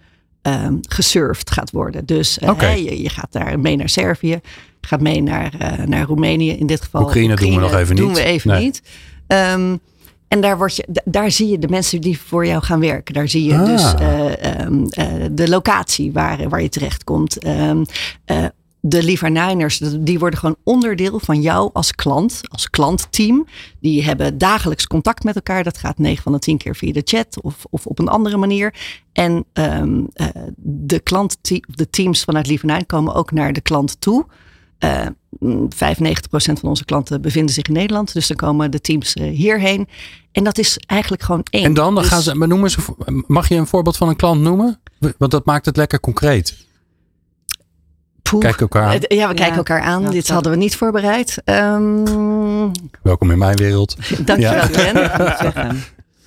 S4: ehm gesurfd gaat worden. Dus eh, je, je gaat daar mee naar Servië, gaat mee naar, eh, naar Roemenië in dit geval.
S1: Oekraïne doen we nog even
S4: doen
S1: niet.
S4: we even
S1: Nee.
S4: niet. Ehm, en daar, word je, daar zie je de mensen die voor jou gaan werken. Daar zie je
S1: Ah.
S4: dus eh, ehm, eh, de locatie waar, waar je terechtkomt. Ehm eh, de Liverniners, die worden gewoon onderdeel van jou als klant, als klantteam. Die hebben dagelijks contact met elkaar. Dat gaat 9 van de 10 keer via de chat of, of op een andere manier. En de, klant, de teams vanuit Lievernijn komen ook naar de klant toe. Eh, mm, 95% van onze klanten bevinden zich in Nederland. Dus dan komen de teams eh, hierheen. En dat is eigenlijk gewoon één.
S1: En dan, dan
S4: Dus-
S1: gaan ze, maar vo- mag je een voorbeeld van een klant noemen? Want dat maakt het lekker concreet.
S4: Poeh.
S1: Kijk elkaar aan.
S4: Het- Ja, we kijken
S5: Ja.
S4: elkaar aan.
S5: Ja,
S4: Dit hadden we niet voorbereid. Ehm
S1: Welkom in mijn wereld.
S4: dankjewel,
S1: Ja.
S5: Zeggen.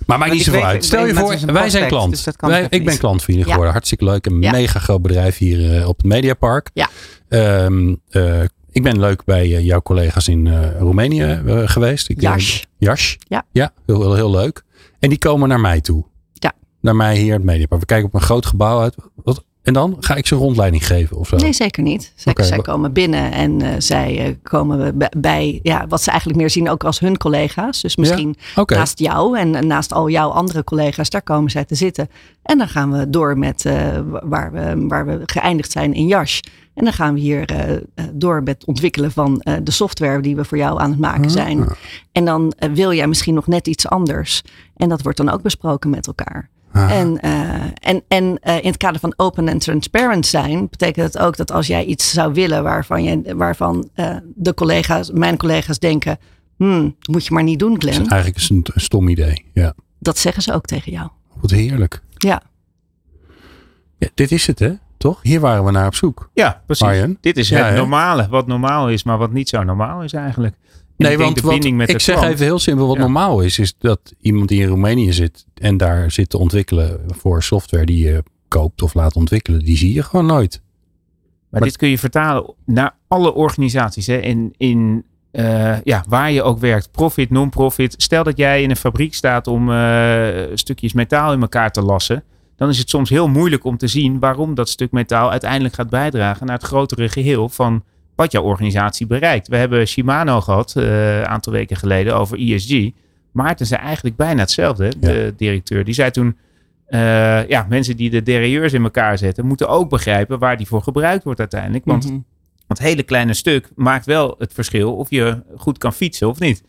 S1: Maar maakt niet zoveel uit. Stel je voor, wij zijn klant.
S5: dus
S1: Wij,
S5: ik
S1: ben klant van jullie
S4: Ja.
S1: geworden. Hartstikke leuk. Een
S4: Ja.
S1: mega groot bedrijf hier eh, op het Mediapark.
S4: Ja.
S1: Ehm, eh, ik ben leuk bij eh, jouw collega's in eh, Roemenië eh, geweest. Ik,
S4: Jas.
S1: Jas.
S4: Ja.
S1: Ja, heel, heel, heel leuk. En die komen naar mij toe.
S4: Ja.
S1: Naar mij hier in het Mediapark. We kijken op een groot gebouw uit. Wat, en dan ga ik ze een rondleiding geven of zo.
S4: Nee, zeker niet. Zij, zij komen binnen en zij komen bij, ja, wat ze eigenlijk meer zien ook als hun collega's. Dus misschien naast jou en naast al jouw andere collega's, daar komen zij te zitten. En dan gaan we door met waar, we, waar we geëindigd zijn in Jas. En dan gaan we hier eh, eh, door met het ontwikkelen van eh, de software die we voor jou aan het maken
S1: Ah.
S4: zijn. En dan wil jij misschien nog net iets anders. En dat wordt dan ook besproken met elkaar.
S1: Ah.
S4: En, en, en in het kader van open en transparent zijn, betekent het ook dat als jij iets zou willen waarvan, je, waarvan de collega's, mijn collega's denken, hmm, dat moet je maar niet doen,
S1: Dat is
S4: Glenn.
S1: eigenlijk is een, een stom idee. Ja.
S4: Dat zeggen ze ook tegen jou.
S1: Wat heerlijk.
S4: Ja.
S1: Ja, dit is het hè? Toch? Hier waren we naar op zoek.
S3: Ja, precies.
S1: Arjen?
S3: Dit is
S1: Ja,
S3: het normale. Wat normaal is, maar wat niet zo normaal is eigenlijk. En
S1: Nee,
S3: ik
S1: want wat, ik zeg
S3: klant.
S1: even heel simpel. Wat
S3: Ja.
S1: normaal is, is dat iemand die in Roemenië zit en daar zit te ontwikkelen voor software die je koopt of laat ontwikkelen, die zie je gewoon nooit.
S3: Maar, dit kun je vertalen naar alle organisaties. Hè? In, in eh, ja, waar je ook werkt, profit, non-profit. Stel dat jij in een fabriek staat om eh, stukjes metaal in elkaar te lassen. Dan is het soms heel moeilijk om te zien waarom dat stuk metaal uiteindelijk gaat bijdragen naar het grotere geheel van wat jouw organisatie bereikt. We hebben Shimano gehad eh, een aantal weken geleden over ESG. Maarten zei eigenlijk bijna hetzelfde, de directeur. Die zei toen, eh, ja, mensen die de derailleurs in elkaar zetten, moeten ook begrijpen waar die voor gebruikt wordt uiteindelijk. Want dat hele kleine stuk maakt wel het verschil of je goed kan fietsen of niet.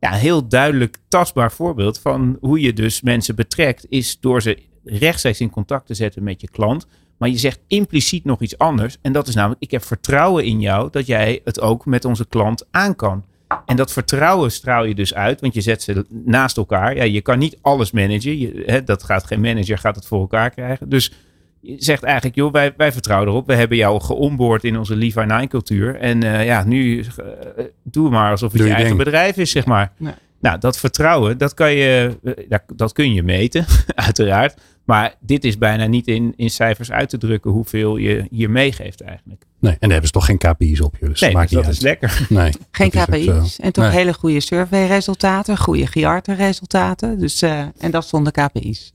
S3: Ja, een heel duidelijk tastbaar voorbeeld van hoe je dus mensen betrekt, is door ze rechtstreeks in contact te zetten met je klant. Maar je zegt impliciet nog iets anders. En dat is namelijk, ik heb vertrouwen in jou dat jij het ook met onze klant aan kan. En dat vertrouwen straal je dus uit, want je zet ze naast elkaar. Ja, je kan niet alles managen. Je, hè, dat gaat geen manager, gaat het voor elkaar krijgen. Dus je zegt eigenlijk, joh, wij, wij vertrouwen erop. We hebben jou geonboard in onze Levi 9 cultuur. En eh, ja, nu eh, doe maar alsof het
S1: Doe
S3: je,
S1: je
S3: eigen
S1: ding.
S3: bedrijf is, zeg maar.
S5: Ja.
S3: Nou, dat vertrouwen, dat, kan je, eh, dat, dat kun je meten, uiteraard. Maar dit is bijna niet in, in cijfers uit te drukken hoeveel je hier meegeeft eigenlijk.
S1: Nee, en daar hebben ze toch geen KPI's op je. Dus
S3: Nee,
S1: dat maakt
S3: dus
S1: niet
S3: dat
S1: uit.
S3: is lekker.
S1: Nee,
S5: Geen. KPI's. En toch
S1: Nee.
S5: hele goede surveyresultaten, goede Giarte-resultaten. Dus, eh, en dat zonder KPI's.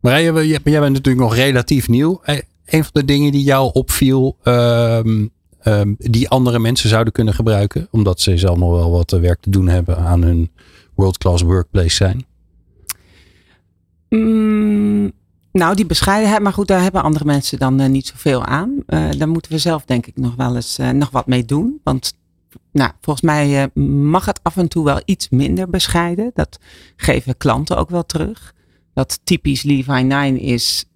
S1: Maar jij, jij, jij bent natuurlijk nog relatief nieuw. Eh, Een van de dingen die jou opviel, ehm, ehm, die andere mensen zouden kunnen gebruiken, omdat ze zelf nog wel wat eh, werk te doen hebben aan hun world-class workplace zijn.
S5: Mm, nou, die bescheidenheid, maar goed, daar hebben andere mensen dan eh, niet zoveel aan. Eh, daar moeten we zelf denk ik nog wel eens nog wat mee doen. Want nou, volgens mij mag het af en toe wel iets minder bescheiden. Dat geven klanten ook wel terug. Dat typisch Levi 9 is, uh,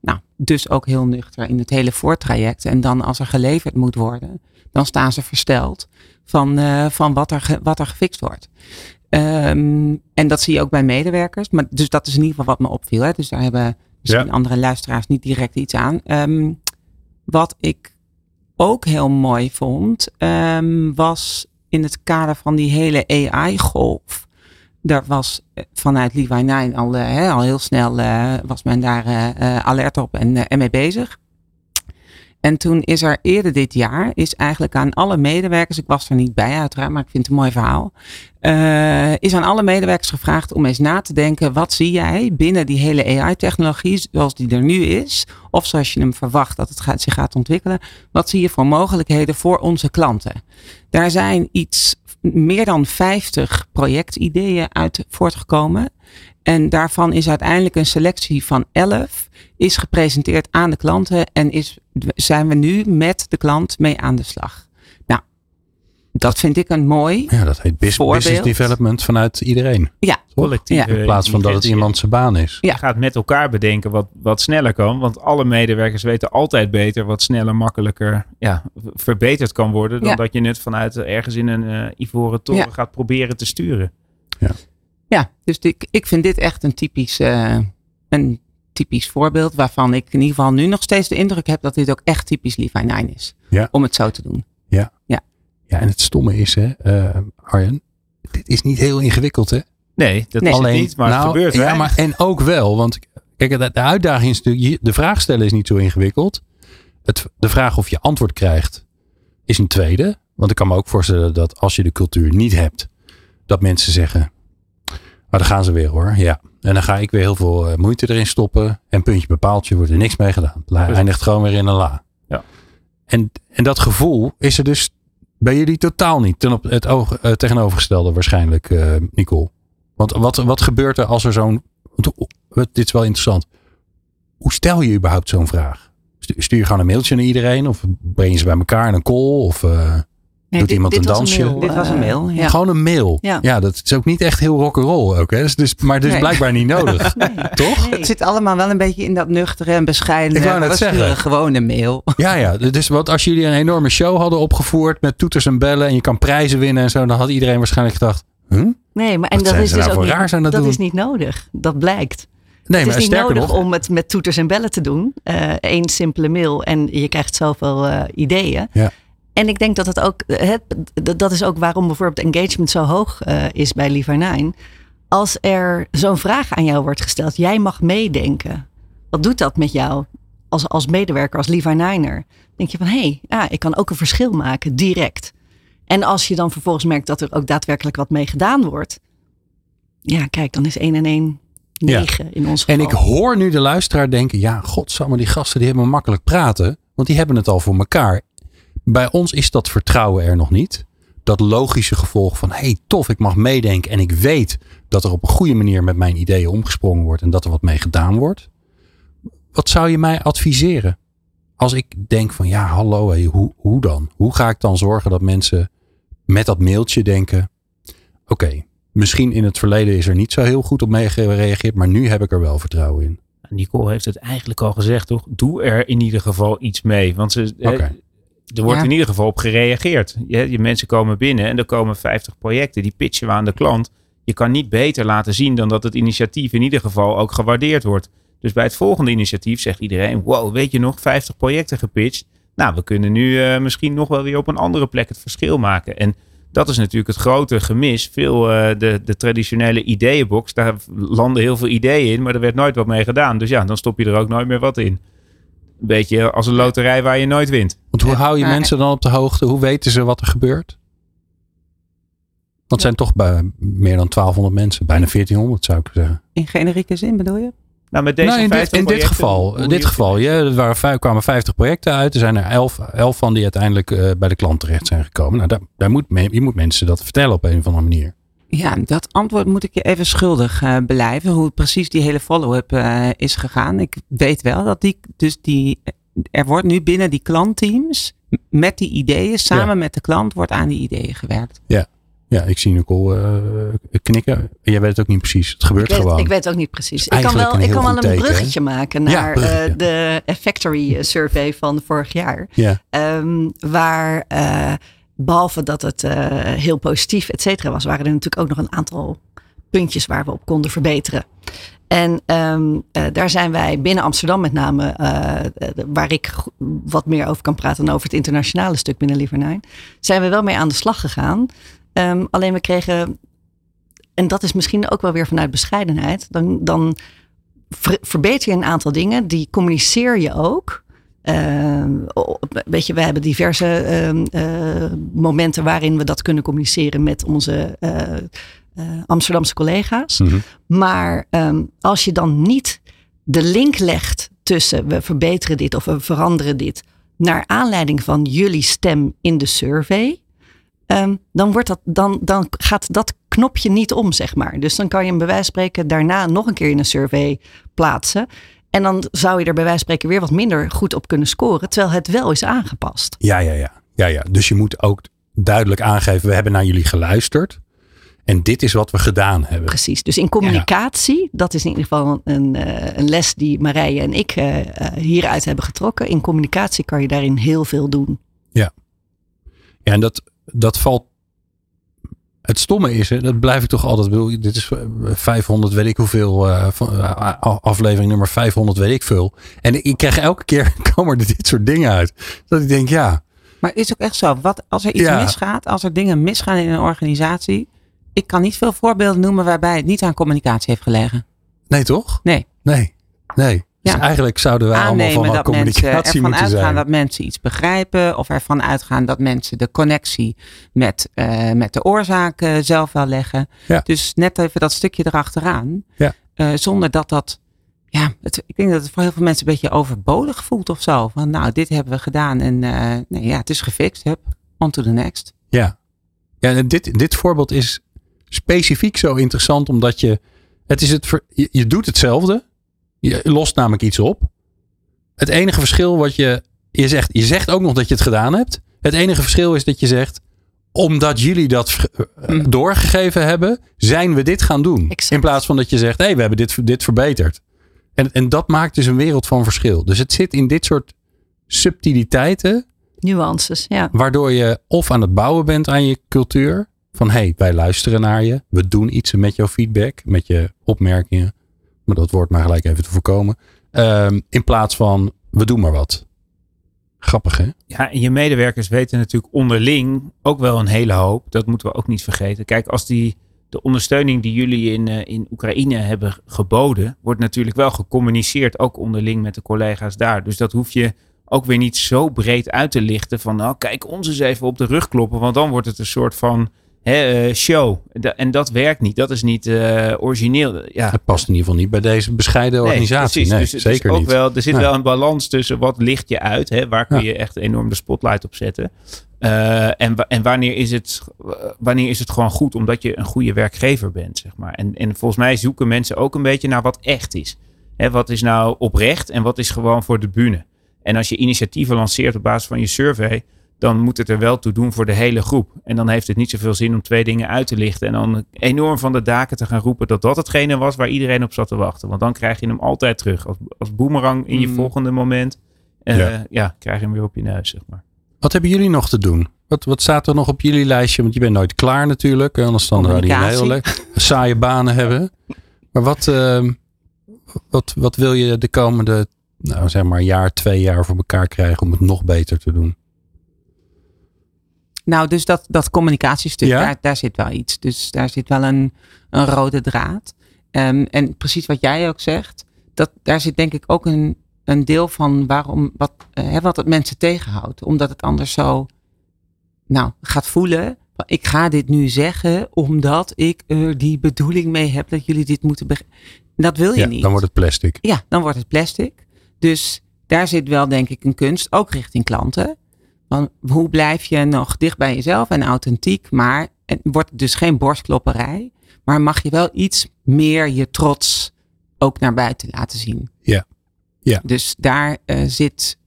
S5: nou, dus ook heel nuchter in het hele voortraject. En dan als er geleverd moet worden, dan staan ze versteld van, uh, van wat, er wat er gefixt wordt. Um, en dat zie je ook bij medewerkers. Maar, dus dat is in ieder geval wat me opviel. Hè. Dus daar hebben misschien ja. andere luisteraars niet direct iets aan. Um, wat ik ook heel mooi vond, um, was in het kader van die hele AI-golf. Daar was vanuit Levi 9 al, uh, al heel snel uh, was men daar uh, alert op en, en mee bezig. En toen is er eerder dit jaar, is eigenlijk aan alle medewerkers, ik was er niet bij uiteraard, maar ik vind het een mooi verhaal, uh, is aan alle medewerkers gevraagd om eens na te denken, wat zie jij binnen die hele AI-technologie zoals die er nu is, of zoals je hem verwacht dat het gaat, zich gaat ontwikkelen, wat zie je voor mogelijkheden voor onze klanten? Daar zijn iets meer dan 50 projectideeën uit voortgekomen. En daarvan is uiteindelijk een selectie van 11 is gepresenteerd aan de klanten en is, zijn we nu met de klant mee aan de slag. Dat vind ik een mooi.
S1: Ja, dat heet business, business development vanuit iedereen.
S5: Ja,
S3: collectief. Ja.
S1: In plaats van dat het iemand zijn baan is.
S3: Je gaat met elkaar bedenken wat, wat sneller kan. Want alle medewerkers weten altijd beter wat sneller, makkelijker ja, verbeterd kan worden. Dan
S5: Ja.
S3: dat je het vanuit ergens in een eh, ivoren toren
S5: Ja.
S3: gaat proberen te sturen.
S5: Ja, dus ik, ik vind dit echt een typisch, eh, een typisch voorbeeld waarvan ik in ieder geval nu nog steeds de indruk heb dat dit ook echt typisch Levi 9 is.
S1: Ja.
S5: Om het zo te doen.
S1: Ja, en het stomme is, hè, eh, Arjen, dit is niet heel ingewikkeld, hè?
S3: Nee, dat
S5: Nee.
S3: is het niet, maar het gebeurt wel.
S1: Ja, maar en ook wel, want kijk, de, de uitdaging is natuurlijk, de vraag stellen is niet zo ingewikkeld. Het, de vraag of je antwoord krijgt is een tweede. Want ik kan me ook voorstellen dat als je de cultuur niet hebt, dat mensen zeggen, maar dan gaan ze weer hoor, ja. En dan ga ik weer heel veel eh, moeite erin stoppen en puntje bepaaltje wordt er niks mee gedaan. La,
S3: Precies.
S1: eindigt gewoon weer in een la.
S3: Ja.
S1: En, en dat gevoel is er dus bij jullie totaal niet. Ten op het oog, eh, tegenovergestelde waarschijnlijk, eh, Nicole. Want wat, wat gebeurt er als er zo'n. Dit is wel interessant. Hoe stel je überhaupt zo'n vraag? Stu- Stuur je gewoon een mailtje naar iedereen? Of breng je ze bij elkaar in een call? Of eh,
S4: Nee,
S1: Doet iemand een dansje?
S4: mail,
S5: Dit was een
S4: eh,
S5: mail, ja.
S1: gewoon een mail?
S4: Ja.
S1: dat is ook niet echt heel rock'n'roll ook. Hè? Dus, dus, maar dus
S5: Nee.
S1: blijkbaar niet nodig. Toch?
S5: Het zit allemaal wel een beetje in dat nuchtere en bescheiden.
S1: Ik wou net zeggen.
S5: gewoon een mail.
S1: Ja, ja. Dus wat als jullie een enorme show hadden opgevoerd met toeters en bellen en je kan prijzen winnen en zo, dan had iedereen waarschijnlijk gedacht, huh?
S4: Nee, maar en
S1: Wat
S4: dat
S1: zijn
S4: is dus
S1: nou
S4: ook niet,
S1: aan het
S4: dat
S1: doen?
S4: is niet nodig. Dat blijkt.
S1: Nee,
S4: het
S1: maar
S4: is niet
S1: sterker
S4: nodig
S1: nog,
S4: om het met toeters en bellen te doen. Eén simpele mail en je krijgt zoveel eh, ideeën.
S1: Ja.
S4: En ik denk dat het ook, het, d- dat is ook waarom bijvoorbeeld engagement zo hoog eh, is bij Liever 9. Als er zo'n vraag aan jou wordt gesteld, jij mag meedenken. Wat doet dat met jou als, als medewerker, als Liever Niner? Denk je van, hé, hey, ja, ik kan ook een verschil maken, direct. En als je dan vervolgens merkt dat er ook daadwerkelijk wat mee gedaan wordt. Ja, kijk, dan is 1 en 1
S1: Ja.
S4: 9 in ons
S1: En
S4: geval.
S1: ik hoor nu de luisteraar denken: ja, godsamme, die gasten die hebben makkelijk praten. Want die hebben het al voor elkaar. Bij ons is dat vertrouwen er nog niet. Dat logische gevolg van: hey, tof, ik mag meedenken. En ik weet dat er op een goede manier met mijn ideeën omgesprongen wordt. En dat er wat mee gedaan wordt. Wat zou je mij adviseren? Als ik denk van ja, hallo, hé, hoe, hoe dan? Hoe ga ik dan zorgen dat mensen met dat mailtje denken: oké, misschien in het verleden is er niet zo heel goed op mee gereageerd, maar nu heb ik er wel vertrouwen in.
S3: Nicole heeft het eigenlijk al gezegd, toch? Doe er in ieder geval iets mee. Want ze, hè,
S1: Oké.
S3: Er wordt
S5: Ja.
S3: in ieder geval op gereageerd. Je, je mensen komen binnen en er komen 50 projecten. Die pitchen we aan de klant. Je kan niet beter laten zien dan dat het initiatief in ieder geval ook gewaardeerd wordt. Dus bij het volgende initiatief zegt iedereen: Wow, weet je nog, 50 projecten gepitcht. Nou, we kunnen nu eh, misschien nog wel weer op een andere plek het verschil maken. En dat is natuurlijk het grote gemis. Veel eh, de, de traditionele ideeënbox, daar landen heel veel ideeën in, maar er werd nooit wat mee gedaan. Dus ja, dan stop je er ook nooit meer wat in. Een beetje als een loterij waar je nooit wint.
S1: Want hoe hou je
S5: maar-
S1: mensen dan op de hoogte? Hoe weten ze wat er gebeurt? Want het zijn toch bij meer dan 1200 mensen, bijna 1400 zou ik zeggen.
S5: In generieke zin bedoel je?
S3: Nou, met deze
S1: nou, in dit,
S3: 50
S1: in dit
S3: projecten,
S1: geval, in dit geval ja, er waren, kwamen 50 projecten uit. Er zijn er 11, 11 van die uiteindelijk eh, bij de klant terecht zijn gekomen. Nou, daar, daar moet, men- je moet mensen dat vertellen op een of andere manier.
S5: Ja, dat antwoord moet ik je even schuldig eh blijven. Hoe precies die hele follow-up eh, is gegaan. Ik weet wel dat die, dus die, er wordt nu binnen die klantteams met die ideeën, samen met de klant, wordt aan die ideeën gewerkt.
S1: Ja, ik zie Nicole uh, knikken. Jij weet het ook niet precies. Het gebeurt
S4: ik weet,
S1: gewoon.
S4: Ik weet het ook niet precies.
S1: Ik
S4: kan wel,
S1: een,
S4: ik kan wel een
S1: teken,
S4: bruggetje maken naar
S1: Ja, bruggetje.
S4: uh, de Factory Survey van vorig jaar.
S1: Ja.
S4: Um, waar uh, behalve dat het uh, heel positief, et cetera, was, waren er natuurlijk ook nog een aantal puntjes waar we op konden verbeteren. En um, uh, daar zijn wij binnen Amsterdam met name, uh, waar ik wat meer over kan praten dan over het internationale stuk binnen Lievernijn, zijn we wel mee aan de slag gegaan. Um, alleen we kregen, en dat is misschien ook wel weer vanuit bescheidenheid, dan, dan ver, verbeter je een aantal dingen, die communiceer je ook. Uh, weet je, we hebben diverse uh, momenten waarin we dat kunnen communiceren met onze uh, Amsterdamse collega's.
S1: Mhm.
S4: Maar um, als je dan niet de link legt tussen we verbeteren dit of we veranderen dit naar aanleiding van jullie stem in de survey, um, dan, wordt dat, dan, dan gaat dat knopje niet om, zeg maar. Dus dan kan je hem bij wijze van spreken daarna nog een keer in een survey plaatsen. En dan zou je er bij wijze van spreken weer wat minder goed op kunnen scoren, terwijl het wel is aangepast.
S1: Ja, ja, ja. ja, ja. Dus je moet ook duidelijk aangeven, we hebben naar jullie geluisterd. En dit is wat we gedaan hebben.
S4: Precies. Dus in communicatie, ja. dat is in ieder geval een, uh, een les die Marije en ik uh, uh, hieruit hebben getrokken. In communicatie kan je daarin heel veel doen.
S1: Ja, ja en dat, dat valt. Het stomme is, hè, dat blijf ik toch altijd. Bedoel, dit is 500, weet ik hoeveel. uh, aflevering nummer 500, weet ik veel. En ik krijg elke keer komen er dit soort dingen uit. Dat ik denk, ja.
S5: Maar is ook echt zo. Wat, als er iets
S1: Ja.
S5: misgaat, als er dingen misgaan in een organisatie. Ik kan niet veel voorbeelden noemen waarbij het niet aan communicatie heeft gelegen.
S1: Nee, toch?
S5: Nee.
S1: Nee. Nee. Dus
S5: Ja.
S1: eigenlijk zouden wij allemaal
S5: Aannemen
S1: van
S5: dat mensen
S1: communicatie
S5: ervan
S1: moeten
S5: uitgaan dat mensen iets begrijpen. Of ervan uitgaan dat mensen de connectie met, eh, met de oorzaak eh, zelf wel leggen.
S1: Ja.
S5: Dus net even dat stukje erachteraan.
S1: Ja.
S5: Eh, zonder dat dat. Ja, het, ik denk dat het voor heel veel mensen een beetje overbodig voelt of zo. Van nou, dit hebben we gedaan en nee, ja, het is gefixt. Hup, on to the next.
S1: Ja. Ja, en dit, dit voorbeeld is specifiek zo interessant omdat je. Het is het, je doet hetzelfde. Je lost namelijk iets op. Het enige verschil wat je. Je zegt, je zegt ook nog dat je het gedaan hebt. Het enige verschil is dat je zegt. Omdat jullie dat eh,
S5: Mm.
S1: doorgegeven hebben, zijn we dit gaan doen.
S4: Exact.
S1: In plaats van dat je zegt, hé, hey, we hebben dit, dit verbeterd. En, en dat maakt dus een wereld van verschil. Dus het zit in dit soort subtiliteiten
S4: Nuances, ja.
S1: Waardoor je of aan het bouwen bent aan je cultuur. Van hé, hey, wij luisteren naar je. We doen iets met jouw feedback, met je opmerkingen. Dat wordt maar gelijk even te voorkomen. Ehm, in plaats van we doen maar wat. Grappig hè?
S3: Ja, en je medewerkers weten natuurlijk onderling ook wel een hele hoop. Dat moeten we ook niet vergeten. Kijk, als die, de ondersteuning die jullie in, eh, in Oekraïne hebben geboden, wordt natuurlijk wel gecommuniceerd, ook onderling met de collega's daar. Dus dat hoef je ook weer niet zo breed uit te lichten van, nou kijk ons eens even op de rug kloppen, want dan wordt het een soort van hè, eh, show. Da- En dat werkt niet. Dat is niet eh, origineel. Ja,
S1: Het past in ieder geval niet bij deze bescheiden organisatie. Nee,
S3: dus
S1: zeker
S3: ook
S1: niet.
S3: Wel, er zit wel een balans tussen wat licht je uit. Hè, waar kun
S1: Ja.
S3: je echt enorm de spotlight op zetten. Eh, en en wanneer, is het, wanneer is het gewoon goed omdat je een goede werkgever bent. Zeg maar. en, en volgens mij zoeken mensen ook een beetje naar wat echt is. Hè, wat is nou oprecht en wat is gewoon voor de bühne. En als je initiatieven lanceert op basis van je survey, dan moet het er wel toe doen voor de hele groep. En dan heeft het niet zoveel zin om twee dingen uit te lichten. En dan enorm van de daken te gaan roepen dat dat hetgene was waar iedereen op zat te wachten. Want dan krijg je hem altijd terug. Als, als boemerang in je
S5: Mm.
S3: volgende moment. eh,
S1: Ja.
S3: ja. krijg je hem weer op je neus, zeg maar.
S1: Wat hebben jullie nog te doen? Wat, wat staat er nog op jullie lijstje? Want je bent nooit klaar natuurlijk. Anders dan zou je le- saaie banen hebben. Maar wat, ehm, wat, wat wil je de komende nou, zeg maar jaar, twee jaar voor elkaar krijgen om het nog beter te doen?
S5: Nou, dus dat, dat communicatiestuk,
S1: Ja?
S5: daar, daar zit wel iets. Dus daar zit wel een, een rode draad. Ehm, en precies wat jij ook zegt, dat, daar zit denk ik ook een, een deel van waarom, wat, eh, hè, wat het mensen tegenhoudt. Omdat het anders zo nou, gaat voelen. Ik ga dit nu zeggen omdat ik er die bedoeling mee heb dat jullie dit moeten begrijpen. Dat wil je
S1: Ja,
S5: niet.
S1: dan wordt het plastic.
S5: Ja, dan wordt het plastic. Dus daar zit wel denk ik een kunst, ook richting klanten. Van hoe blijf je nog dicht bij jezelf en authentiek, maar het wordt dus geen borstklopperij, maar mag je wel iets meer je trots ook naar buiten laten zien.
S1: Ja. Ja.
S5: Dus daar eh, zit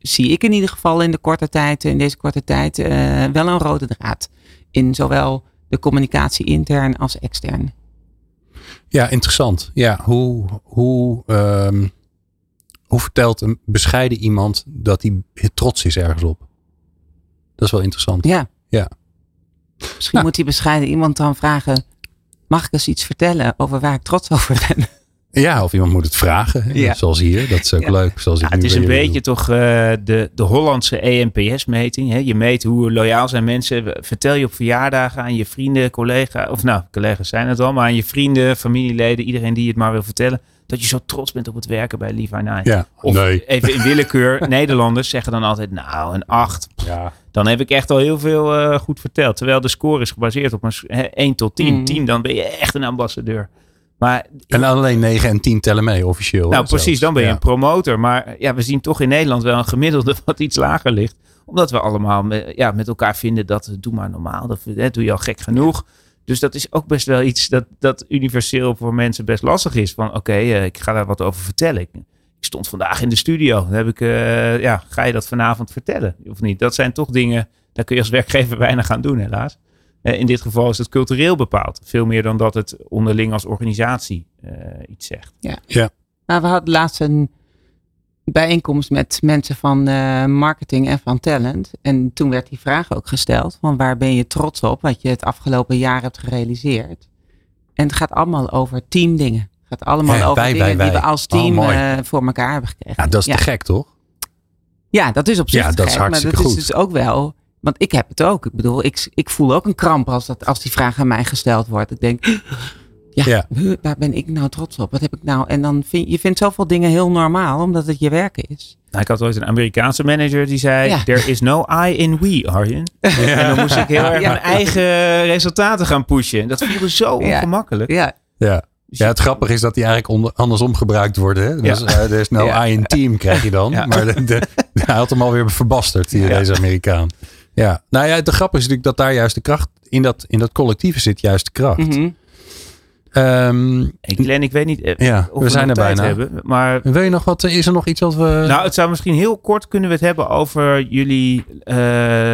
S5: zie ik in ieder geval in de korte tijd, in deze korte tijd, uh, wel een rode draad. In zowel de communicatie intern als extern.
S1: Ja, interessant. Ja, hoe, hoe, um, hoe vertelt een bescheiden iemand dat hij trots is ergens op? Dat is wel interessant.
S5: Ja.
S1: ja.
S5: Misschien nou. moet die bescheiden iemand dan vragen: mag ik eens iets vertellen over waar ik trots over ben?
S1: Ja, of iemand moet het vragen. Ja. Zoals hier. Dat is ook leuk. Zoals
S3: het is een beetje toch uh, de, de Hollandse ENPS-meting. Je meet hoe loyaal zijn mensen. Vertel je op verjaardagen aan je vrienden, collega's. Of nou, collega's zijn het al. Maar aan je vrienden, familieleden. Iedereen die het maar wil vertellen. Dat je zo trots bent op het werken bij Levi Nine.
S1: Ja,
S3: of
S1: nee.
S3: even in willekeur. Nederlanders zeggen dan altijd, nou, een 8.
S1: Ja.
S3: Dan heb ik echt al heel veel uh, goed verteld. Terwijl de score is gebaseerd op een 1 tot 10. Mm. 10, dan ben je echt een ambassadeur. Maar,
S1: en alleen 9 en 10 tellen mee officieel.
S3: Nou, precies, dan ben je een promotor. Maar ja, we zien toch in Nederland wel een gemiddelde wat iets lager ligt. Omdat we allemaal met, ja, met elkaar vinden dat doe maar normaal. Dat hè, doe je al gek genoeg. Dus dat is ook best wel iets dat, dat universeel voor mensen best lastig is. Van oké, uh, ik ga daar wat over vertellen. Ik, ik, stond vandaag in de studio. Dan heb ik, uh, ja, ga je dat vanavond vertellen of niet? Dat zijn toch dingen, daar kun je als werkgever weinig aan doen helaas. Uh, in dit geval is het cultureel bepaald. Veel meer dan dat het onderling als organisatie iets zegt.
S5: Ja.
S1: ja.
S5: Nou, we hadden laatst een bijeenkomst met mensen van uh, marketing en van talent. En toen werd die vraag ook gesteld: van waar ben je trots op wat je het afgelopen jaar hebt gerealiseerd? En het gaat allemaal over teamdingen. Het gaat allemaal
S1: ja,
S5: over
S1: wij,
S5: dingen
S1: wij, wij.
S5: die we als team
S1: oh,
S5: uh, voor elkaar hebben gekregen.
S1: Ja, dat is te gek, toch?
S5: Ja, dat is op zich
S1: ja, dat
S5: gek,
S1: is hartstikke
S5: maar dat
S1: goed.
S5: is dus ook wel. Want ik heb het ook. Ik bedoel, ik, ik voel ook een kramp als, dat, als die vraag aan mij gesteld wordt. Ik denk, ja,
S1: Ja.
S5: huh, waar ben ik nou trots op? Wat heb ik nou? En dan vind je vindt zoveel dingen heel normaal, omdat het je werk is.
S3: Nou, ik had ooit een Amerikaanse manager die zei:
S5: Ja.
S3: There is no I in we, Arjen. En dan moest ik heel erg
S5: Ja.
S3: mijn eigen resultaten gaan pushen. Dat voelde zo
S5: Ja.
S3: ongemakkelijk.
S5: Ja,
S1: Ja. Ja, het grappige is dat die eigenlijk onder, andersom gebruikt worden. Hè? Dus eh, er is no
S5: Ja.
S1: I in team, krijg je dan.
S3: Ja.
S1: Maar de, de- hij had hem alweer verbasterd, die,
S3: Ja.
S1: deze Amerikaan. Ja, nou ja, de grap is natuurlijk dat daar juist de kracht, in dat, in dat collectieve zit juist de kracht.
S5: mhm.
S3: Glenn, ik weet niet eh,
S1: Ja,
S3: of
S1: we zijn er bijna.
S3: hebben. Maar
S1: wil je nog wat, is er nog iets wat we...
S3: nou, het zou misschien heel kort kunnen we het hebben over jullie eh,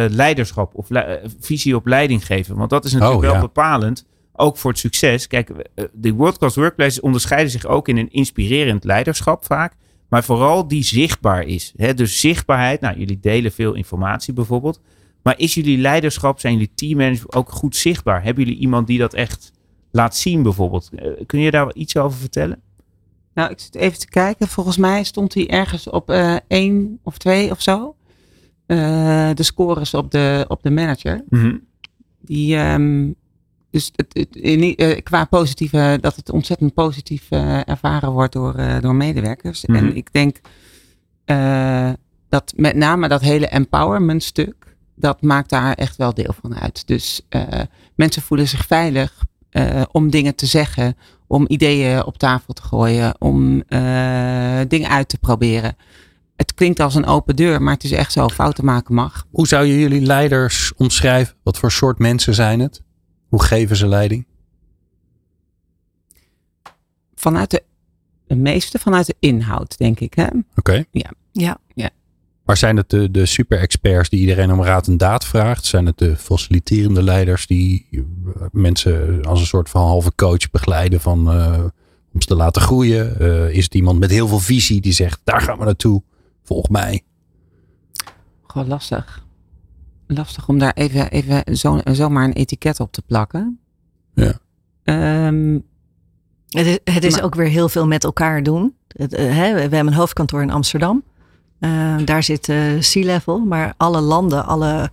S3: leiderschap of le- eh, visie op leiding geven. Want dat is natuurlijk
S1: Oh,
S3: wel
S1: ja.
S3: bepalend. Ook voor het succes. Kijk, eh, de World Class Workplaces onderscheiden zich ook in een inspirerend leiderschap vaak. Maar vooral die zichtbaar is. Hè? Dus zichtbaarheid. Nou, jullie delen veel informatie bijvoorbeeld. Maar is jullie leiderschap, zijn jullie teammanagers ook goed zichtbaar? Hebben jullie iemand die dat echt laat zien bijvoorbeeld? Eh, kun je daar iets over vertellen?
S5: Nou, ik zit even te kijken. Volgens mij stond hij ergens op eh één of twee of zo. Eh, de scores op de, op de manager. Die, ehm, dus het, het, in, qua positieve, dat het ontzettend positief ervaren wordt door, door medewerkers.
S3: Mhm.
S5: En ik denk dat met name dat hele empowerment stuk, dat maakt daar echt wel deel van uit. Dus mensen voelen zich veilig eh, om dingen te zeggen, om ideeën op tafel te gooien, om eh, dingen uit te proberen. Het klinkt als een open deur, maar het is echt zo, fouten maken mag.
S1: Hoe zou je jullie leiders omschrijven? Wat voor soort mensen zijn het? Hoe geven ze leiding?
S5: Vanuit de, de meeste vanuit de inhoud, denk ik. Hè?
S1: Oké.
S4: Ja.
S1: Maar zijn het de, de super-experts die iedereen om raad en daad vraagt? Zijn het de faciliterende leiders die eh, mensen als een soort van halve coach begeleiden van, eh, om ze te laten groeien? Eh, is het iemand met heel veel visie die zegt, daar gaan we naartoe, volg mij?
S5: Gewoon lastig. Lastig om daar even, even zo, zomaar een etiket op te plakken.
S1: Ja.
S5: Ehm,
S4: Het is, het is
S5: Maar-
S4: ook weer heel veel met elkaar doen. Het, hè, we hebben een hoofdkantoor in Amsterdam. Eh, daar zit eh C-level, maar alle landen, alle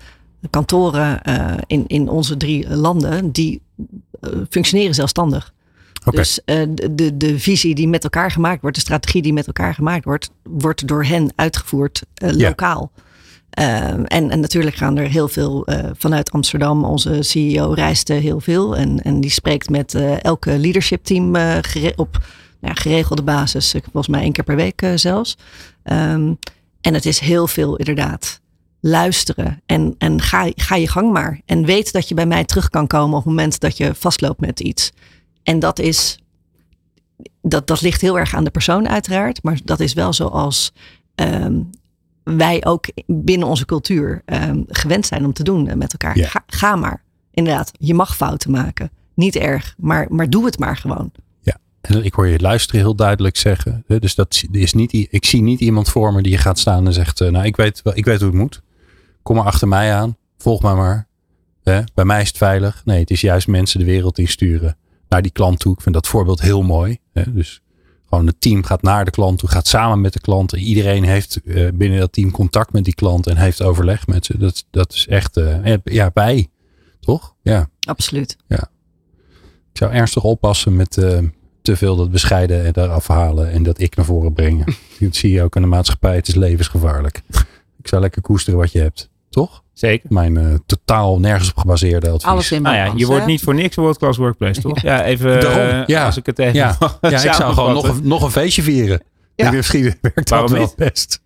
S4: kantoren eh, in, in onze drie landen, die functioneren zelfstandig.
S1: Oké.
S4: Dus de, de, visie die met elkaar gemaakt wordt, de strategie die met elkaar gemaakt wordt, wordt door hen uitgevoerd lokaal. Eh, en, en natuurlijk gaan er heel veel vanuit Amsterdam. Onze CEO reist heel veel en, en die spreekt met eh, elke leadership team op ja, geregelde basis. eh, Volgens mij één keer per week eh, zelfs. Ehm, en het is heel veel inderdaad luisteren en, en ga, ga je gang maar. En weet dat je bij mij terug kan komen op het moment dat je vastloopt met iets. En dat is, dat, dat ligt heel erg aan de persoon uiteraard. Maar dat is wel zoals ehm, wij ook binnen onze cultuur ehm, gewend zijn om te doen met elkaar.
S1: Ja.
S4: Ga, ga maar. Inderdaad, je mag fouten maken. Niet erg, maar, maar doe het maar gewoon.
S1: En ik hoor je luisteren heel duidelijk zeggen. Dus dat is niet, ik zie niet iemand voor me die gaat staan en zegt: eh, Nou, ik weet, ik weet hoe het moet. Kom maar achter mij aan. Volg mij maar. Bij mij is het veilig. Nee, het is juist mensen de wereld insturen naar die klant toe. Ik vind dat voorbeeld heel mooi. Dus gewoon het team gaat naar de klant toe, gaat samen met de klant. Iedereen heeft eh, binnen dat team contact met die klant en heeft overleg met ze. Dat, dat is echt, eh, ja, bij. Toch? Ja.
S4: Absoluut.
S1: Ik zou ernstig oppassen met te veel dat bescheiden en eraf halen en dat ik naar voren brengen. dat zie je ook in de maatschappij. Het is levensgevaarlijk. Ik zou lekker koesteren wat je hebt. Toch?
S3: Zeker.
S1: Mijn eh, totaal nergens op gebaseerde advies.
S5: Alles in
S3: Nou ja, je wordt niet voor niks World Class Workplace, toch? Ja, even
S1: Daarom,
S3: eh,
S1: ja.
S3: als ik het even
S1: Ja. ja, ik zou gewoon nog een, nog een feestje vieren.
S3: Ja.
S1: Misschien werkt dat
S3: Waarom
S1: wel
S3: niet?
S1: best.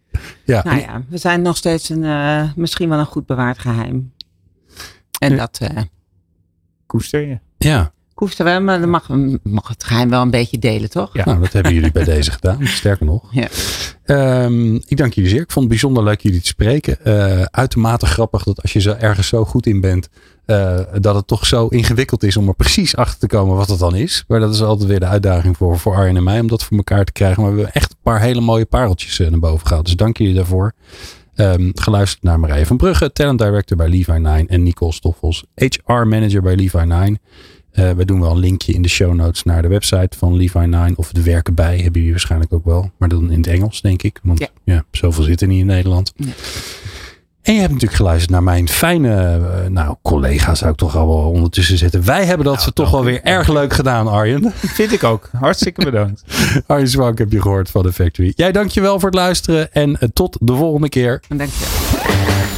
S1: Ja.
S5: Nou ja, we zijn nog steeds een, eh, misschien wel een goed bewaard geheim. En
S1: Ja.
S5: dat eh
S3: Koester je.
S1: ja.
S5: Hoef er wel, maar dan mag, mag het geheim wel een beetje delen, toch?
S3: Ja,
S1: dat hebben jullie bij deze gedaan. Sterker nog.
S5: Ja.
S1: Ehm, ik dank jullie zeer. Ik vond het bijzonder leuk jullie te spreken. Eh, uitermate grappig dat als je zo ergens zo goed in bent, eh, dat het toch zo ingewikkeld is om er precies achter te komen wat het dan is. Maar dat is altijd weer de uitdaging voor, voor Arjen en mij om dat voor elkaar te krijgen. Maar we hebben echt een paar hele mooie pareltjes eh, naar boven gehaald. Dus dank jullie daarvoor. Ehm, geluisterd naar Marije van Brugge, talent director bij Levi9 en Nicole Stoffels, HR manager bij Levi9. Uh, we doen wel een linkje in de show notes naar de website van Levi Nine. Of de werken bij hebben jullie waarschijnlijk ook wel. Maar dan in het Engels, denk ik. Want ja, zoveel zitten er niet in Nederland. En je hebt natuurlijk geluisterd naar mijn fijne uh, nou, collega, zou ik toch al wel ondertussen zitten. Wij hebben dat nou, ze toch wel weer erg leuk, gedaan, Arjen.
S3: Vind ik ook. Hartstikke bedankt.
S1: Arjen Zwank heb je gehoord van de Factory. Jij dankjewel voor het luisteren en eh, tot de volgende keer.
S5: Dankjewel.